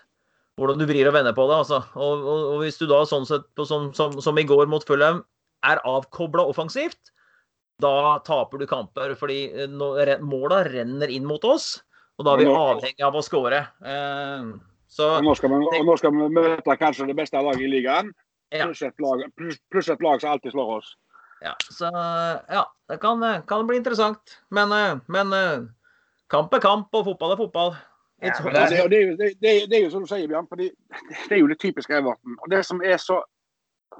hvordan du vrir og vender på det. altså. Og, og, og hvis du da sånn sett, på, som, som, som i går mot Fulham, er avkobla offensivt, da taper du kamper. Fordi eh, måla renner inn mot oss, og da er vi avhengig av å skåre. Eh, så Og nå, skal vi, og nå skal vi møte kanskje det beste laget i ligaen, pluss et, lag, plus, pluss et lag som alltid slår oss. Ja, så ja, det kan, kan bli interessant. Men, eh, men eh, kamp er kamp, og fotball er fotball. Ja, Det, er- det, er jo- det, det, er- det er jo som du sier, Bjørn. fordi Det er jo det typiske Everton. Og Det som er så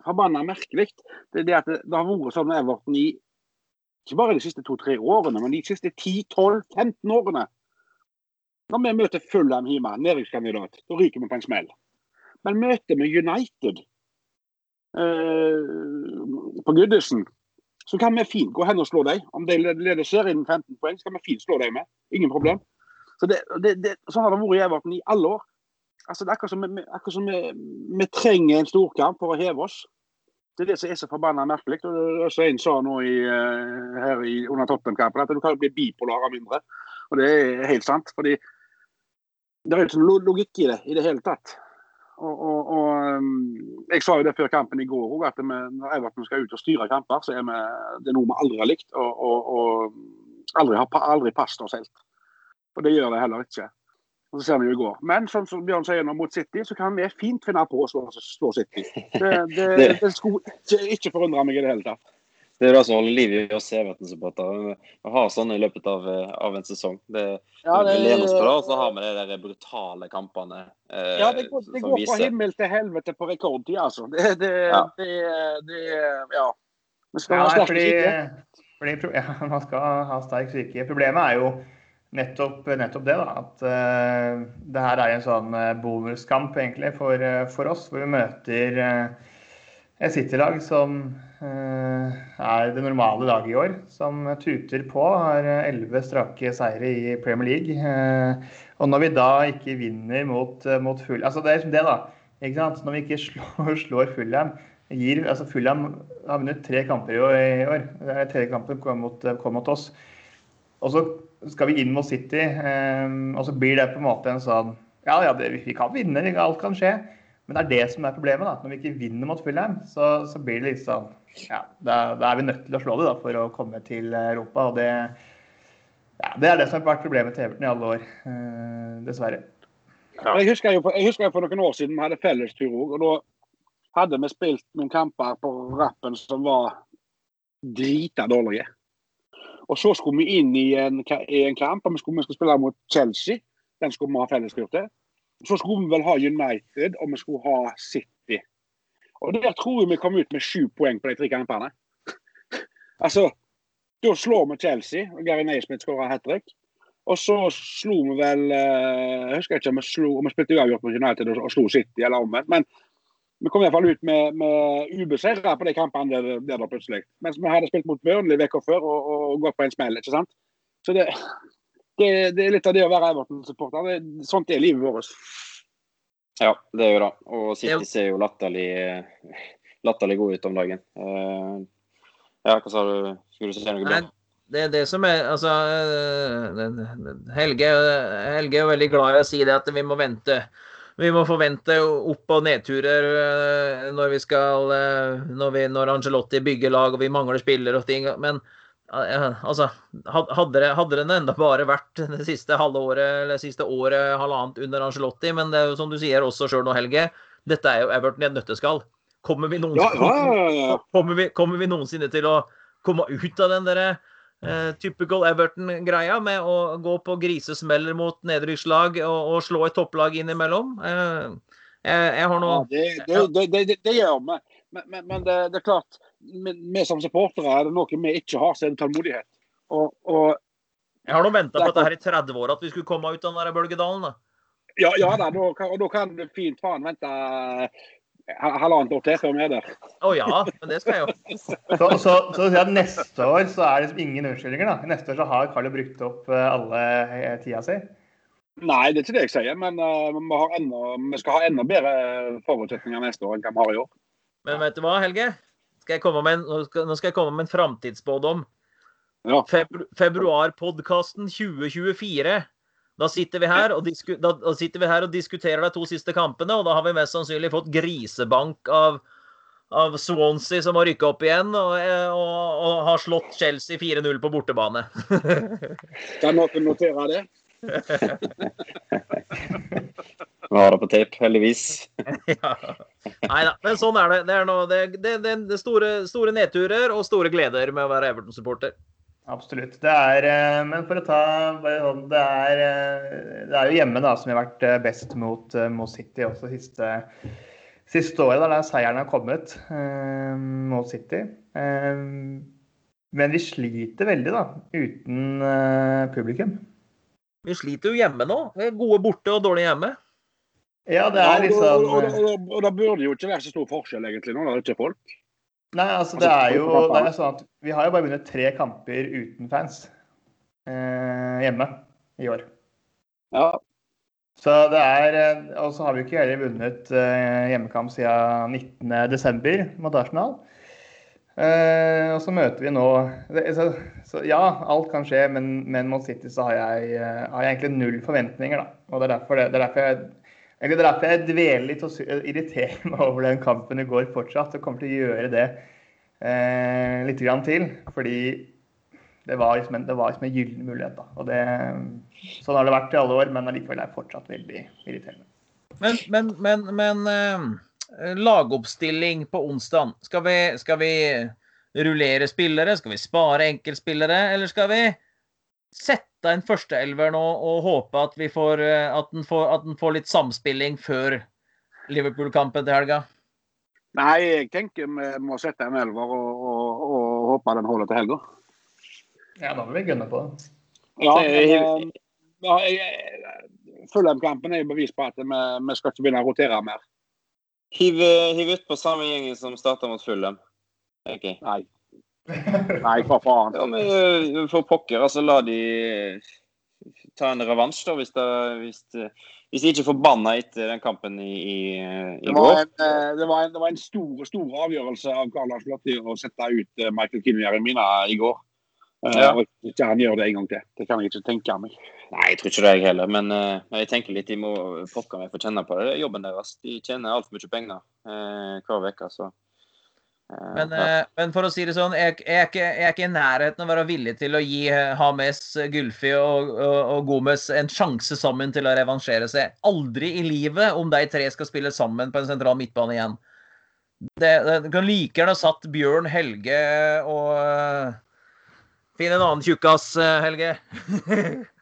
forbanna merkelig, det er det at det, har vært sånn med Everton i ikke bare de siste to-tre årene, men de siste 10-12-15 årene. Når vi møter Fulham hjemme, næringskandidat, da ryker vi på en smell. Men møter vi United eh, på Goodison, så kan vi fint gå hen og slå dem. Om de leder serien 15 poeng, så kan vi fint slå dem med. Ingen problem. Så det, det, det, sånn har det vært i Everton i alle år. Altså, det er akkurat som, vi, akkurat som vi, vi trenger en storkamp for å heve oss. Det er det som er så forbanna merkelig. Og en sa nå i, eh, her i, under Tottenham-kampen, at du kan bli bipolar av mindre. Og det er helt sant. fordi det er ikke noe logikk i det i det hele tatt. Og, og, og um, Jeg sa jo det før kampen i går òg, at vi, når Everton skal ut og styre kamper, så er vi, det er noe vi aldri har likt. Og, og, aldri har aldri passet oss helt. Og det gjør det heller ikke. Og så ser vi jo i går. Men som Bjørn sier nå mot City, så kan vi fint finne på å slå, slå City. Det, Det- det skulle ikke, ikke forundre meg i det hele tatt. Det er jo det som holder liv i oss Everton-supportere. Å ha sånne i løpet av, eh, av en sesong. Det, Ja, vi lener oss på det, og så har vi de der brutale kampene eh, Ja, det går, det som går fra himmel til helvete på rekordtid, altså. Det, det, Ja. det, det Ja. Vi skal Ja, ha sterk fordi, psyke. fordi ja, man skal ha sterk psyke. Problemet er jo nettopp, nettopp det, da. At uh, det her er en sånn uh, bonuskamp egentlig for, eh, for oss, hvor vi møter eh, et City-lag som eh, er det normale laget i år. Som tuter på, har elleve strake seire i Premier League. Eh, og når vi da ikke vinner mot, eh, mot full... Altså det er liksom det, da. Ikke sant? Når vi ikke slår, slår Fulham altså Fulham har vunnet tre kamper i år. Det er Tredje kampen kom mot, kom mot oss. Og så skal vi inn mot City, eh, og så blir det på en måte en sånn Ja, ja, det, vi kan vinne, alt kan skje. Men det er det som er problemet. da. Når vi ikke vinner mot Fulham, så, så blir det sånn Ja, da, da er vi nødt til å slå det da, for å komme til Europa. og det ja, Det er det som har vært problemet til Everton i alle år, eh, dessverre. Jeg husker jo jeg husker jo for noen år siden vi hadde fellestur òg. Og da hadde vi spilt noen kamper på rappen som var drita dårlige. Og så skulle vi inn i en, i en kamp, og vi skulle, vi skulle spille mot Chelsea. Den skulle vi ha fellestur til. Så skulle vi vel ha United, og vi skulle ha City. Og der tror jeg vi kom ut med sju poeng på de tre kampene. altså, da slår vi Chelsea, og Gary Naismith skårer hat trick. Og så slo vi vel eh, Jeg husker ikke om vi, slo, om vi spilte uavgjort mot United og, slo City, eller omvendt. Men vi kom iallfall ut med, med ubeseira på de kampene der, der da plutselig. Mens vi hadde spilt mot Burnley uka før og, og, gått på en smell. ikke sant? Så det, det, det er litt av det å være Everton-supporter. Sånt er livet vårt. Ja, det er jo det. Og City ser jo latterlig, latterlig god ut om dagen. Uh, ja, hva sa du? Skulle du si noe bra? det er det som er Altså, eh, Helge, Helge er veldig glad i å si det at vi må vente. Vi må forvente opp- og nedturer eh, når vi skal eh, når, vi, når Angelotti bygger lag og vi mangler spillere og ting. Men altså, hadde det, hadde det enda bare vært det siste halve året eller siste året, halvannet under Angelotti, men det er jo som du sier også sjøl nå, Helge, dette er jo Everton i et nøtteskall. Kommer vi, ja, ja, ja, kommer, vi, kommer vi noensinne til å komme ut av den derre eh, typical Everton-greia med å gå på grisesmeller mot nedrykkslag og, og, slå et topplag innimellom. Eh, jeg, jeg, har noe ja, det, det, det, det, gjør vi. Men, men, men det, er klart, vi som supportere er det noe vi ikke har, så er det tålmodighet. Og, og, jeg har nå venta på dette her i 30 år, at vi skulle komme ut av den der bølgedalen. da. Ja, ja da, da, og da kan det fint faen vente halvannet år til før vi er der. Å oh, ja, men det skal jeg jo. så, så, så at neste år så er det ingen unnskyldninger, da? Neste år så har Carlo brukt opp eh, alle eh, tida si? Nei, det er ikke det jeg sier, men uh, vi, enda, vi, skal ha enda bedre forutsetninger neste år enn hva vi har i år. Men vet du hva, Helge? Skal en, nå, skal, nå, skal, jeg komme med en framtidsspådom. Ja. Febru, Februarpodkasten 2024 da sitter, disku, da, da sitter, vi her og diskuterer de to siste kampene, og da har vi mest sannsynlig fått grisebank av, av Swansea, som har rykka opp igjen, og, og, og har slått Chelsea 4-0 på bortebane. kan noen notere det? Vi har det på tape, heldigvis. ja. Nei da, men sånn er det. Det er, noe, det, det, det store, store nedturer og store gleder med å være Everton-supporter. Absolutt. Det er, eh, men for å ta sånn, det er, eh, det er jo hjemme da, som har vært eh, best mot, mot City også siste, siste året, da, der seieren har kommet eh, mot City. Men vi sliter veldig da, uten publikum. Vi sliter jo hjemme nå. Gode borte og dårlige hjemme. Ja, det er liksom og, og, og, og, da burde det jo ikke være så stor forskjell egentlig nå, når det ikke er folk. Nei, altså det er jo det er sånn at vi har jo bare vunnet tre kamper uten fans eh, hjemme i år. Ja. Så det er eh, Og så har vi ikke heller vunnet eh, hjemmekamp siden 19.12. mot Arsenal. Eh, og så møter vi nå det, så, så, Ja, alt kan skje, men, men mot City så har jeg, eh, har jeg, egentlig null forventninger. da. Og det er derfor, det, det er derfor jeg det er derfor jeg dveler litt og irriterer meg over den kampen i går fortsatt. Og kommer til å gjøre det eh, litt grann til. Fordi det var liksom en, det liksom en gyllen mulighet. Da. Og det, sånn har det vært i alle år, men allikevel er det fortsatt veldig irriterende. Men, men, men, men eh, lagoppstilling på onsdag. Skal vi, skal vi rullere spillere? Skal vi spare enkeltspillere? Eller skal vi sette en førsteelver nå og håpe at, vi får, eh, at, den får, at den får litt samspilling før Liverpool-kampen til helga? Nei, jeg tenker vi må sette en elver og, og, og håpe den holder til helga. Ja, da må vi gunne på det. Ja, men, ja, Fulham-kampen er jo bevis på at vi, vi, skal ikke begynne å rotere mer. Hiv, hiv ut på samme gjengen som starta mot Fulham. Okay. Nei. Nei, hva faen. Ja, men eh, For pokker, altså la de eh, ta en revansj, da, hvis, det, hvis, hvis de ikke får banna etter den kampen i, i, i går. En, eh, det, var en, det var en stor stor avgjørelse av Karl Lars Lotti å sette ut Michael Kinnier-Mina i går. Ja. Uh, ikke han gjør det en gang til. Det kan jeg ikke tenke meg. Nei, jeg tror ikke det, jeg heller. Men uh, jeg tenker litt, de må pokker meg få kjenne på det. Det er jobben deres. De tjener altfor mye penger uh, hver uke. Så men, eh, men, for å si det sånn, jeg, jeg, er ikke, jeg, er ikke, i nærheten av å være villig til å gi Hames, Gulfi og, og, og Gomez en sjanse sammen til å revansjere seg. Aldri i livet om de tre skal spille sammen på en sentral midtbane igjen. Det, det, du kan like gjerne satt Bjørn, Helge og Finn en annen tjukkas, Helge.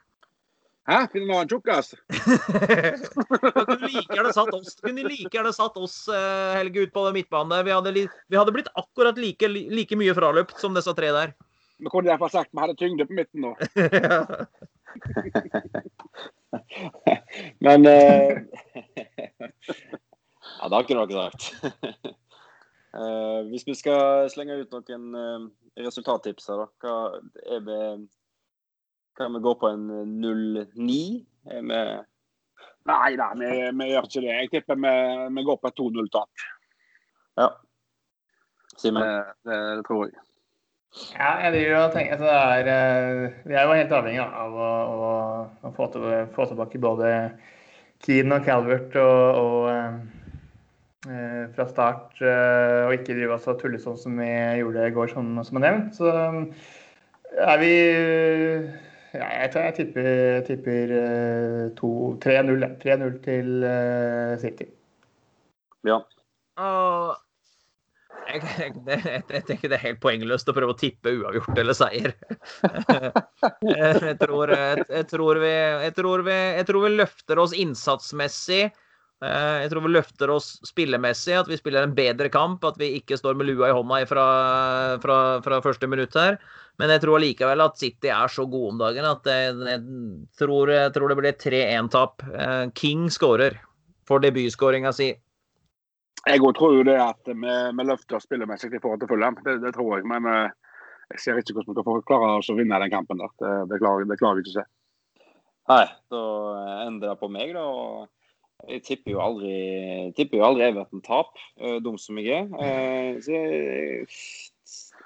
Hæ? Finner en annen tjukkas? Kunne du like gjerne satt oss, kunne du like gjerne satt oss eh, Helge, ut på midtbane. Vi hadde, li- vi hadde blitt akkurat like, like mye fraløpt som disse tre der. Vi kunne iallfall sagt vi hadde tyngde på midten nå. Men uh... Ja, det har ikke dere sagt. uh, hvis vi skal slenge ut noen uh, resultattips her, da. Hva er vi Kan vi gå på en 0-9? Med... Nei da, vi, vi gjør ikke det. Jeg tipper vi, vi går på et 2-0-tap. Ja. Simen? Det, det, det tror jeg. Ja, jeg driver og tenker at det er eh, Vi er jo helt avhengig av å, å, å få, til, få tilbake både Keane og Calvert og, og eh, eh, fra start, eh, og ikke drive oss og tulle sånn som vi gjorde i går, som, som er nevnt. Så eh, er vi ja, jeg, tror jeg tipper, tipper eh, 3-0 ja. til eh, City. Ja. Og jeg, jeg, jeg, jeg tenker det er helt poengløst å prøve å tippe uavgjort eller seier. Jeg tror, jeg, jeg, tror vi, jeg, tror vi, jeg tror vi løfter oss innsatsmessig. Eh, Jeg tror vi løfter oss spillemessig, at vi spiller en bedre kamp. At vi ikke står med lua i hånda fra, fra, fra første minutt her. Men jeg tror allikevel at City er så gode om dagen at jeg, jeg, tror, jeg tror det blir 3-1-tap. Eh, King skårer for debutskåringa si. Jeg òg tror jo det at vi, vi løfter spillemessig i forhold til Fulham. Det, det tror jeg. Men eh, jeg ser ikke hvordan vi kan klare oss å vinne den kampen. der. Det, det, klarer, det klarer jeg ikke å se. Nei, da ender det på meg, da. Jeg tipper jo aldri, tipper jo aldri Everton tap, eh, dum som jeg er. Eh, Så jeg,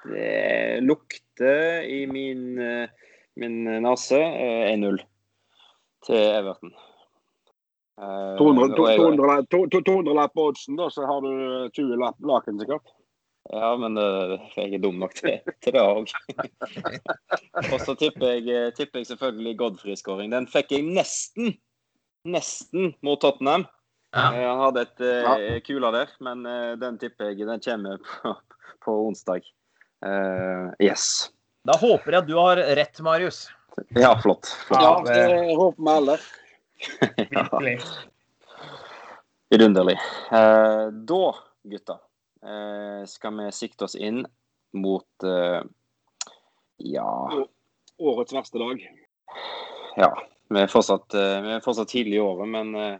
det lukter i min, eh, min nese eh, 1-0 til Everton. Eh, 200 og jeg- 200 to- to- 200 lapp på oddsen, da, så har du 20 lapp laken sikkert. Ja, men jeg er dum nok til, til det òg. og så tipper jeg, tipper jeg selvfølgelig Godfrey-skåring. Den fikk jeg nesten, nesten mot Tottenham. Ja. Jeg hadde et uh, kula der, men uh, den tipper jeg den kommer på, på onsdag. Uh, yes. Da håper jeg at du har rett, Marius. Ja, flott. flott. Ja, det- håper vi alle. Virkelig. Vidunderlig. Uh, da, gutta, eh, skal vi sikte oss inn mot eh, Ja, Årets verste dag. ja. Vi er fortsatt, eh, vi er fortsatt tidlig i året, men eh,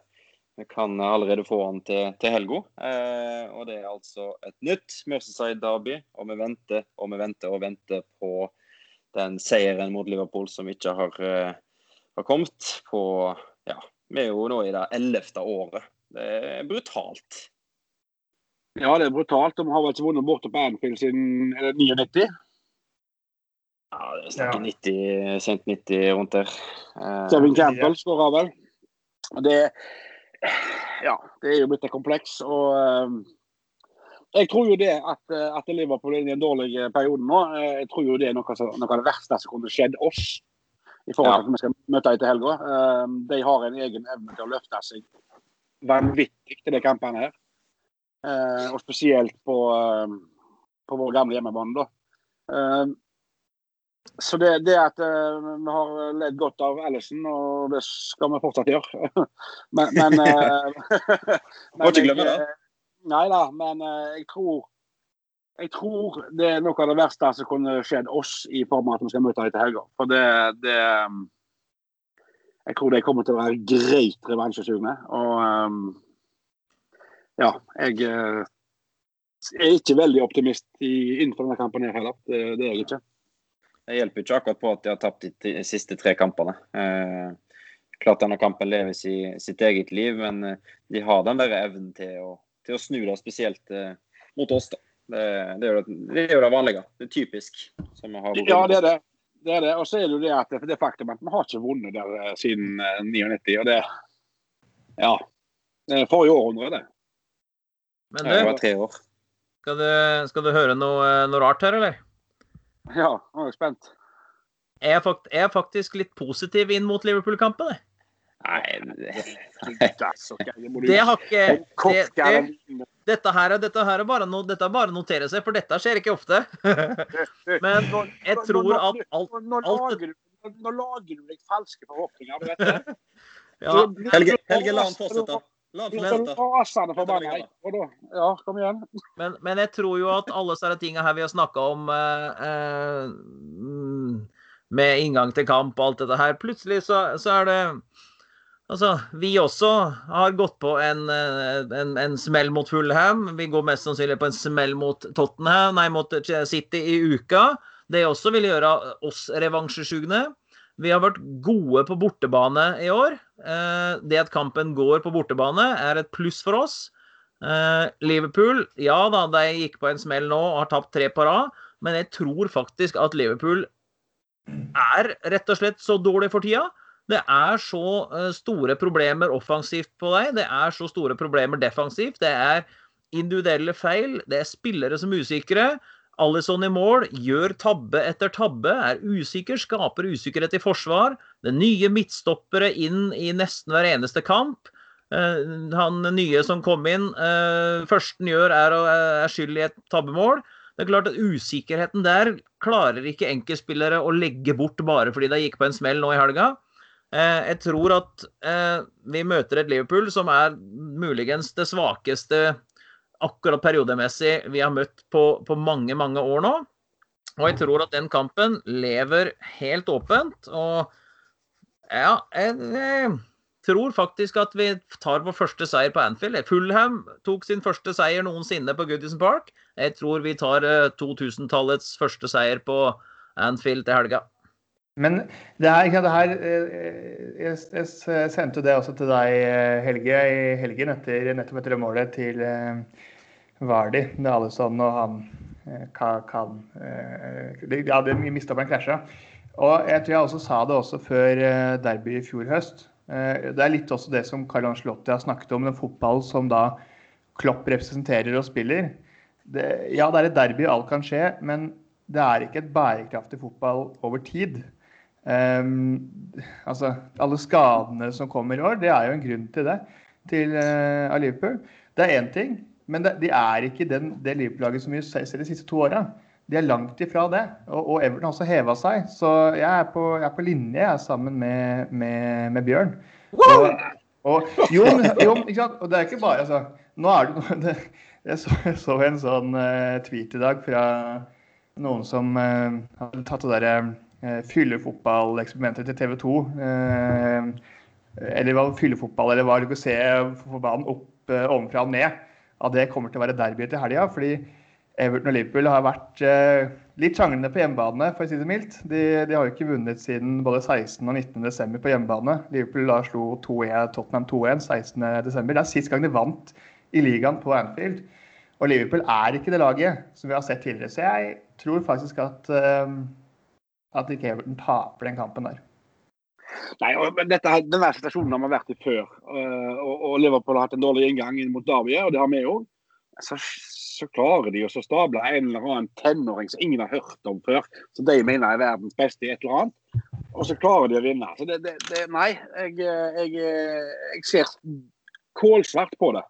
vi kan allerede få han til, til helga. Eh, og det er altså et nytt Merceside Derby, og vi venter og vi venter og venter på den seieren mot Liverpool som ikke har, har kommet på Ja, vi er jo nå i det ellevte året. Det er brutalt. Ja, det er brutalt. De har vel ikke vunnet borte på Anfield siden er det 99. Ja, det er snakket Ja. 90, sent 90 rundt der. Eh, Kevin Campbell skåra vel. Det, ja, det er jo blitt et kompleks. og eh, Jeg tror jo det at, eh, at Liverpool er i en dårlig periode nå, jeg tror jo det er noe, noe av det verste som kunne skjedd oss. I forhold til at vi skal møte etter helga. Eh, De har en egen evne til å løfte seg vanvittig til de kampene her. Eh, Og spesielt på, på vår gamle hjemmebane. da. Eh, så det, det at eh, vi har ledd godt av Ellison, og det skal vi fortsatt gjøre. men men, eh, Må ikke glemme det. Nei da, men eh, jeg tror jeg tror det er noe av det verste som kunne skjedd oss i form av at vi skal møte etter helga. For det, det Jeg tror de kommer til å være greit revansjesugne. Og um, ja, jeg eh, er ikke veldig optimist i, innenfor denne kampen her heller. Det, det er jeg ikke. Det hjelper ikke akkurat på at de har tapt de siste tre kampene. Eh, klart denne kampen lever si, sitt eget liv, men eh, de har den der evnen til å, til å snu det, spesielt eh, mot oss. da. Det, det, er jo, det- det er jo det vanlige. Det er typisk. Som vi har Ja, det er det. det, er det. Og så er det jo det at det, faktum at vi har ikke vunnet der eh, siden eh, 99. Og det Ja. Det er forrige århundre, det. Men Det var tre år. skal du, skal du høre noe, noe rart her, eller? Ja, nå er jeg spent. Jeg er, fakt, jeg er faktisk litt positiv inn mot Liverpool-kampen. jeg. Nei, det, Det har ikke det, det, det, dette, her, er- dette, her er bare no, dette er bare å notere seg, for dette skjer ikke ofte. Men jeg tror at alt alt- nå lager du deg falske forhåpninger. du vet det. Ja, Helge, Helge la han fortsette. La han rasende forbanna. Ja, kom igjen. men, men jeg tror jo at alle disse tingene her vi har snakka om eh, eh, med inngang til kamp og alt dette her, plutselig så, så er det Altså, vi også har gått på en, eh, en, en smell mot Fulham. Vi går mest sannsynlig på en smell mot Tottenham, nei, mot City i uka. Det også vil gjøre oss revansjesugne. Vi har vært gode på bortebane i år. Eh, Det at kampen går på bortebane, er et pluss for oss. Eh, Liverpool, ja da, de gikk på en smell nå og har tapt tre på rad. Men jeg tror faktisk at Liverpool er rett og slett så dårlig for tida. Det er så eh, store problemer offensivt på deg. Det er så store problemer defensivt. Det er individuelle feil. Det er spillere som er usikre. Alison i mål gjør tabbe etter tabbe, er usikker, skaper usikkerhet i forsvar. Det nye midtstoppere inn i nesten hver eneste kamp. Eh, Han nye som kom inn, eh, førsten gjør, er, er skyld i et tabbemål. Det er klart at Usikkerheten der klarer ikke enkeltspillere å legge bort bare fordi de gikk på en smell nå i helga. Eh, Jeg tror at vi møter et Liverpool som er muligens det svakeste akkurat periodemessig vi har møtt på, på mange, mange år nå. Og jeg tror at den kampen lever helt åpent. Og ja, jeg, jeg tror faktisk at vi tar vår første seier på Anfield. Fulham tok sin første seier noensinne på Goodison Park. Jeg tror vi tar eh, 2000-tallets første seier på Anfield til helga. Men det her, det her eh, jeg, jeg sendte det også til deg, eh, Helge, i helgen etter, nettopp etter målet til eh, Vardi med Alison og han eh, Kan eh, Ja, en krasja. Og jeg tror jeg også sa det også før eh, derby i fjor høst. Eh, Det er litt også det som Carl Ancelotti har snakket om, den fotballen som da Klopp representerer og spiller. Det, ja, det er et derby, alt kan skje, men det er ikke et bærekraftig fotball over tid. Um, altså, alle skadene som kommer i år, det er jo en grunn til det. Til uh, Liverpool. Det er én ting, men det, de er ikke den, det Liverpool-laget som vi ser de siste to åra. De er langt ifra det. Og, og Everton har også heva seg. Så jeg er på, jeg er på linje jeg, sammen med, med, med Bjørn. Og, og, jo, jo, ikke sant? Og det er ikke bare altså, Nå er det, det Jeg så, jeg så en sånn uh, tweet i dag fra noen som uh, hadde tatt det derre uh, fyllefotballeksperimentet til TV 2. Uh, eller var fyllefotball, eller hva du kan se banen opp uh, ovenfra og ned. At det kommer til å være derby til helga. Fordi Everton og Liverpool har vært eh, litt sjanglende på hjemmebane, for å si det mildt. De, de har jo ikke vunnet siden både 16. og 19. desember på hjemmebane. Liverpool da slo 2-1 Tottenham 2-1 16. desember. Det er sist gang de vant i ligaen på Anfield. Og Liverpool er ikke det laget som vi har sett tidligere. Så jeg tror faktisk at, eh, at ikke Everton taper den kampen der. Nei, og dette, Denne situasjonen har vi vært i før. eh, Og, og Liverpool har hatt en dårlig inngang inn mot Derby, og det har vi òg. Så, så klarer de å stable en eller annen tenåring som ingen har hørt om før, som de mener er verdens beste i et eller annet. Og så klarer de å vinne. Så det, det, det Nei, jeg, jeg, jeg ser kålsvart på det.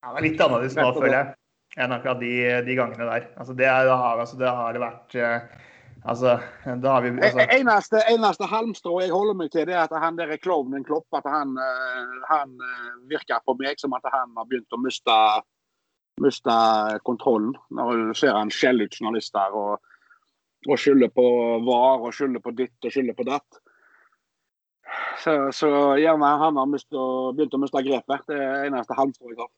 Ja, det er litt annerledes nå, føler jeg, enn akkurat de, de gangene der. Altså, det, er, det, har, altså, det har vært eh, Altså, da har vi altså, E- Eneste, eneste halmstrå jeg holder meg til, det er at han der klovnen Klopp at han, eh, han eh, virker på meg som at han har begynt å miste, miste kontrollen. Når du ser han skjeller ut journalister og, og skylder på VAR og skylder på ditt og skylder på datt. Så, så gjerne han har mistet, begynt å miste grepet. Det er eneste halmstrå jeg har.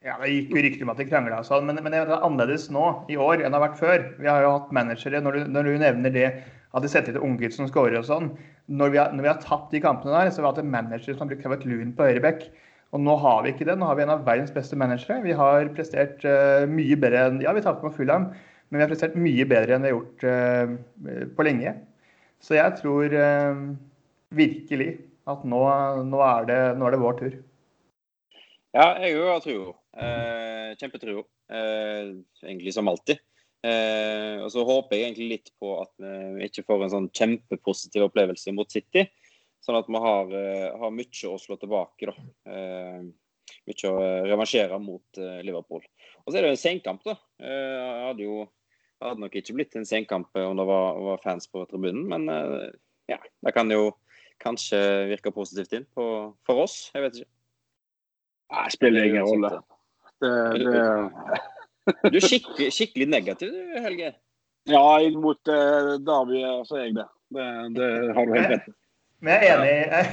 Ja, Det gikk jo rykter om at de krangla og sånn, men, men det er annerledes nå i år enn det har vært før. Vi har jo hatt managere, når du, når du nevner det at de setter inn unggutt som scorer og sånn. Når vi, har, når vi har tatt de kampene der, så har vi hatt en manager som har brukt Kevin Lewin på høyrebekk. Og nå har vi ikke det. Nå har vi en av verdens beste managere. Vi har prestert uh, mye bedre enn Ja, vi tapte på Fulham, men vi har prestert mye bedre enn vi har gjort uh, på lenge. Så jeg tror uh, virkelig at nå, nå, er det, nå er det vår tur. Ja, jeg òg har tro. Eh, Kjempetro. Eh, egentlig som alltid. Eh, og så håper jeg egentlig litt på at vi ikke får en sånn kjempepositiv opplevelse mot City. Sånn at vi har, eh, har mye å slå tilbake. da. Eh, mye å eh, revansjere mot eh, Liverpool. Og så er det jo en senkamp, da. Eh, hadde jo hadde nok ikke blitt en senkamp om det var, var fans på tribunen, men eh, ja, det kan jo kanskje virke positivt inn på, for oss. Jeg vet ikke. Nei, spiller ingen rolle. Det, det... Du er skikkelig, skikkelig negativ du, Helge. Ja, inn mot uh, Derby så er jeg det. Det, det har du helt rett i. Men jeg er enig,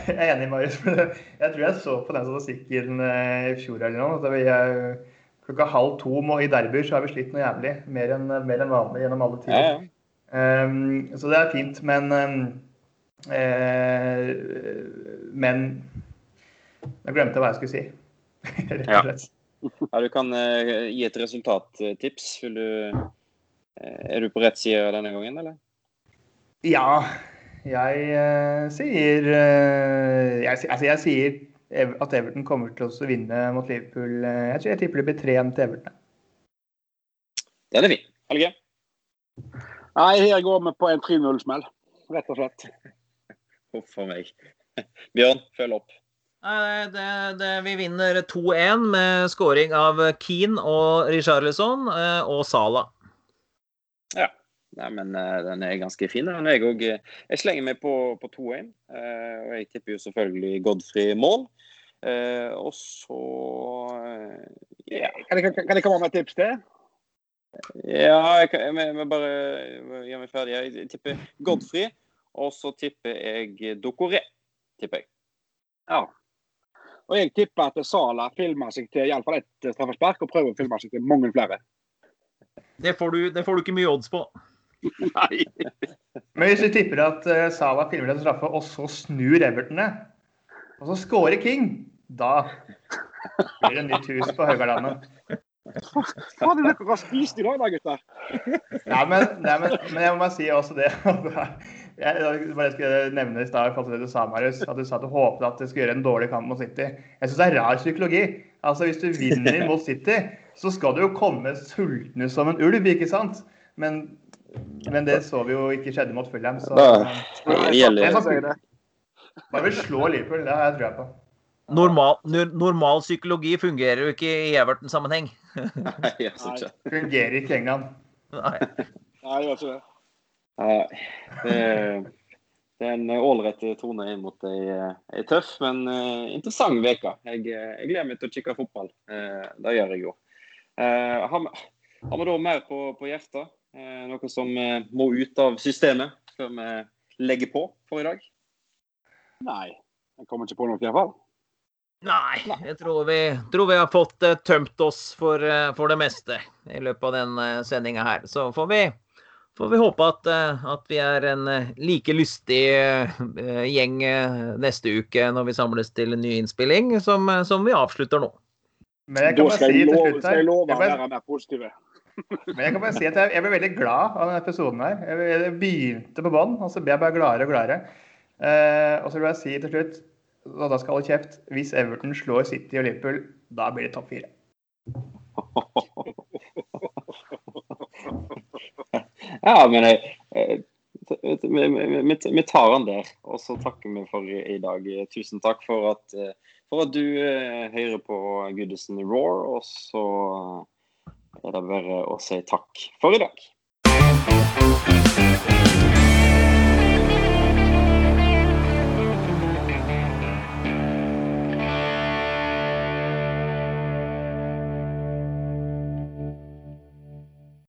jeg er enig Marius. Jeg tror jeg så på den statistikken i fjor eller noe. at vi er klokka halv to i derbyer så har vi slitt noe jævlig. Mer enn, mer enn vanlig gjennom alle tider. Ja, ja. Um, så det er fint, men um, uh, Men jeg glemte hva jeg skulle si. Rett og slett. Ja. ja du kan uh, gi et resultattips. Du, uh, er du på rett side denne gangen, eller? Ja. Jeg sier jeg, altså jeg sier at Everton kommer til å vinne mot Liverpool. Jeg, tror jeg tipper det blir 3-1 til Everton. Den er fin. Helge? Nei, her går vi på en 3-0-smell, rett og slett. Huff a meg. Bjørn, følg opp. Det, det, vi vinner 2-1 med scoring av Keane og Richarlison eh, og Sala. Ja. Nei, men uh, den er ganske fin. Jeg, også, jeg slenger meg på, på 2-1. Uh, og jeg tipper jo selvfølgelig Godfrey mål. Og så ja. kan, jeg, kan, jeg, komme med et tips til? Ja, jeg kan jeg, bare gjøre meg ferdig. Jeg tipper Godfrey, og så tipper jeg Dokoré. Tipper jeg. Ja. Og jeg tipper at Sala filmer seg til iallfall ett straffespark, og prøver å filme seg til mange flere. Det får du, det får du ikke mye odds på. Nei. Men hvis du tipper at uh, Salah filmer en straffe, og så snur Everton det, og så scorer King, da blir det nytt hus på Haugalandet. Hva hadde det dere spist i dag, da, gutter? Nei, men, nei, men, men, jeg må bare si også det Jeg bare skulle nevne i stad det du sa, Marius, at du sa at du håpet at du skulle gjøre en dårlig kamp mot City. Jeg syns det er rar psykologi. Altså, Hvis du vinner mot City, så skal du jo komme sultne som en ulv, ikke sant? Men men det så vi jo ikke skjedde mot Fulham. Så det Bare slå Liverpool, det har jeg trua på. Normal, normal, psykologi fungerer jo ikke i Everton-sammenheng. Nei, jeg synes ikke. Fungerer ikke i England. Nei. Nei, gjør ikke det. Nei, det, det er en ålreit tone inn mot ei, ei tøff, men uh, interessant uke. Jeg, jeg, gleder meg til å kikke fotball. Uh, det gjør jeg jo. Uh, har, vi, har vi da mer på, på hjertet? Eh, noe som eh, må ut av systemet før vi legger på for i dag? Nei, jeg kommer ikke på noe i hvert fall. Nei, jeg tror vi, tror vi har fått uh, tømt oss for, uh, for, det meste i løpet av den uh, sendinga her. Så får vi, får vi håpe at, uh, at, vi er en like lystig gjeng neste uke når vi samles til en ny innspilling, som, som vi avslutter nå. Men jeg kan bare si jeg lov, Skal jeg love å være mer positive. Men jeg kan bare si at jeg, jeg ble veldig glad av denne episoden her. Jeg, jeg begynte på bånn, og så ble jeg bare gladere og gladere. Eh, og så vil jeg si til slutt, og da skal alle kjeft, hvis Everton slår City og Liverpool, da blir det topp fire. ja, men jeg, vi, tar den der, og så takker vi for i dag. Tusen takk for at, for at du eh, hører på Goodison Roar, og så er det bare å si takk for i dag.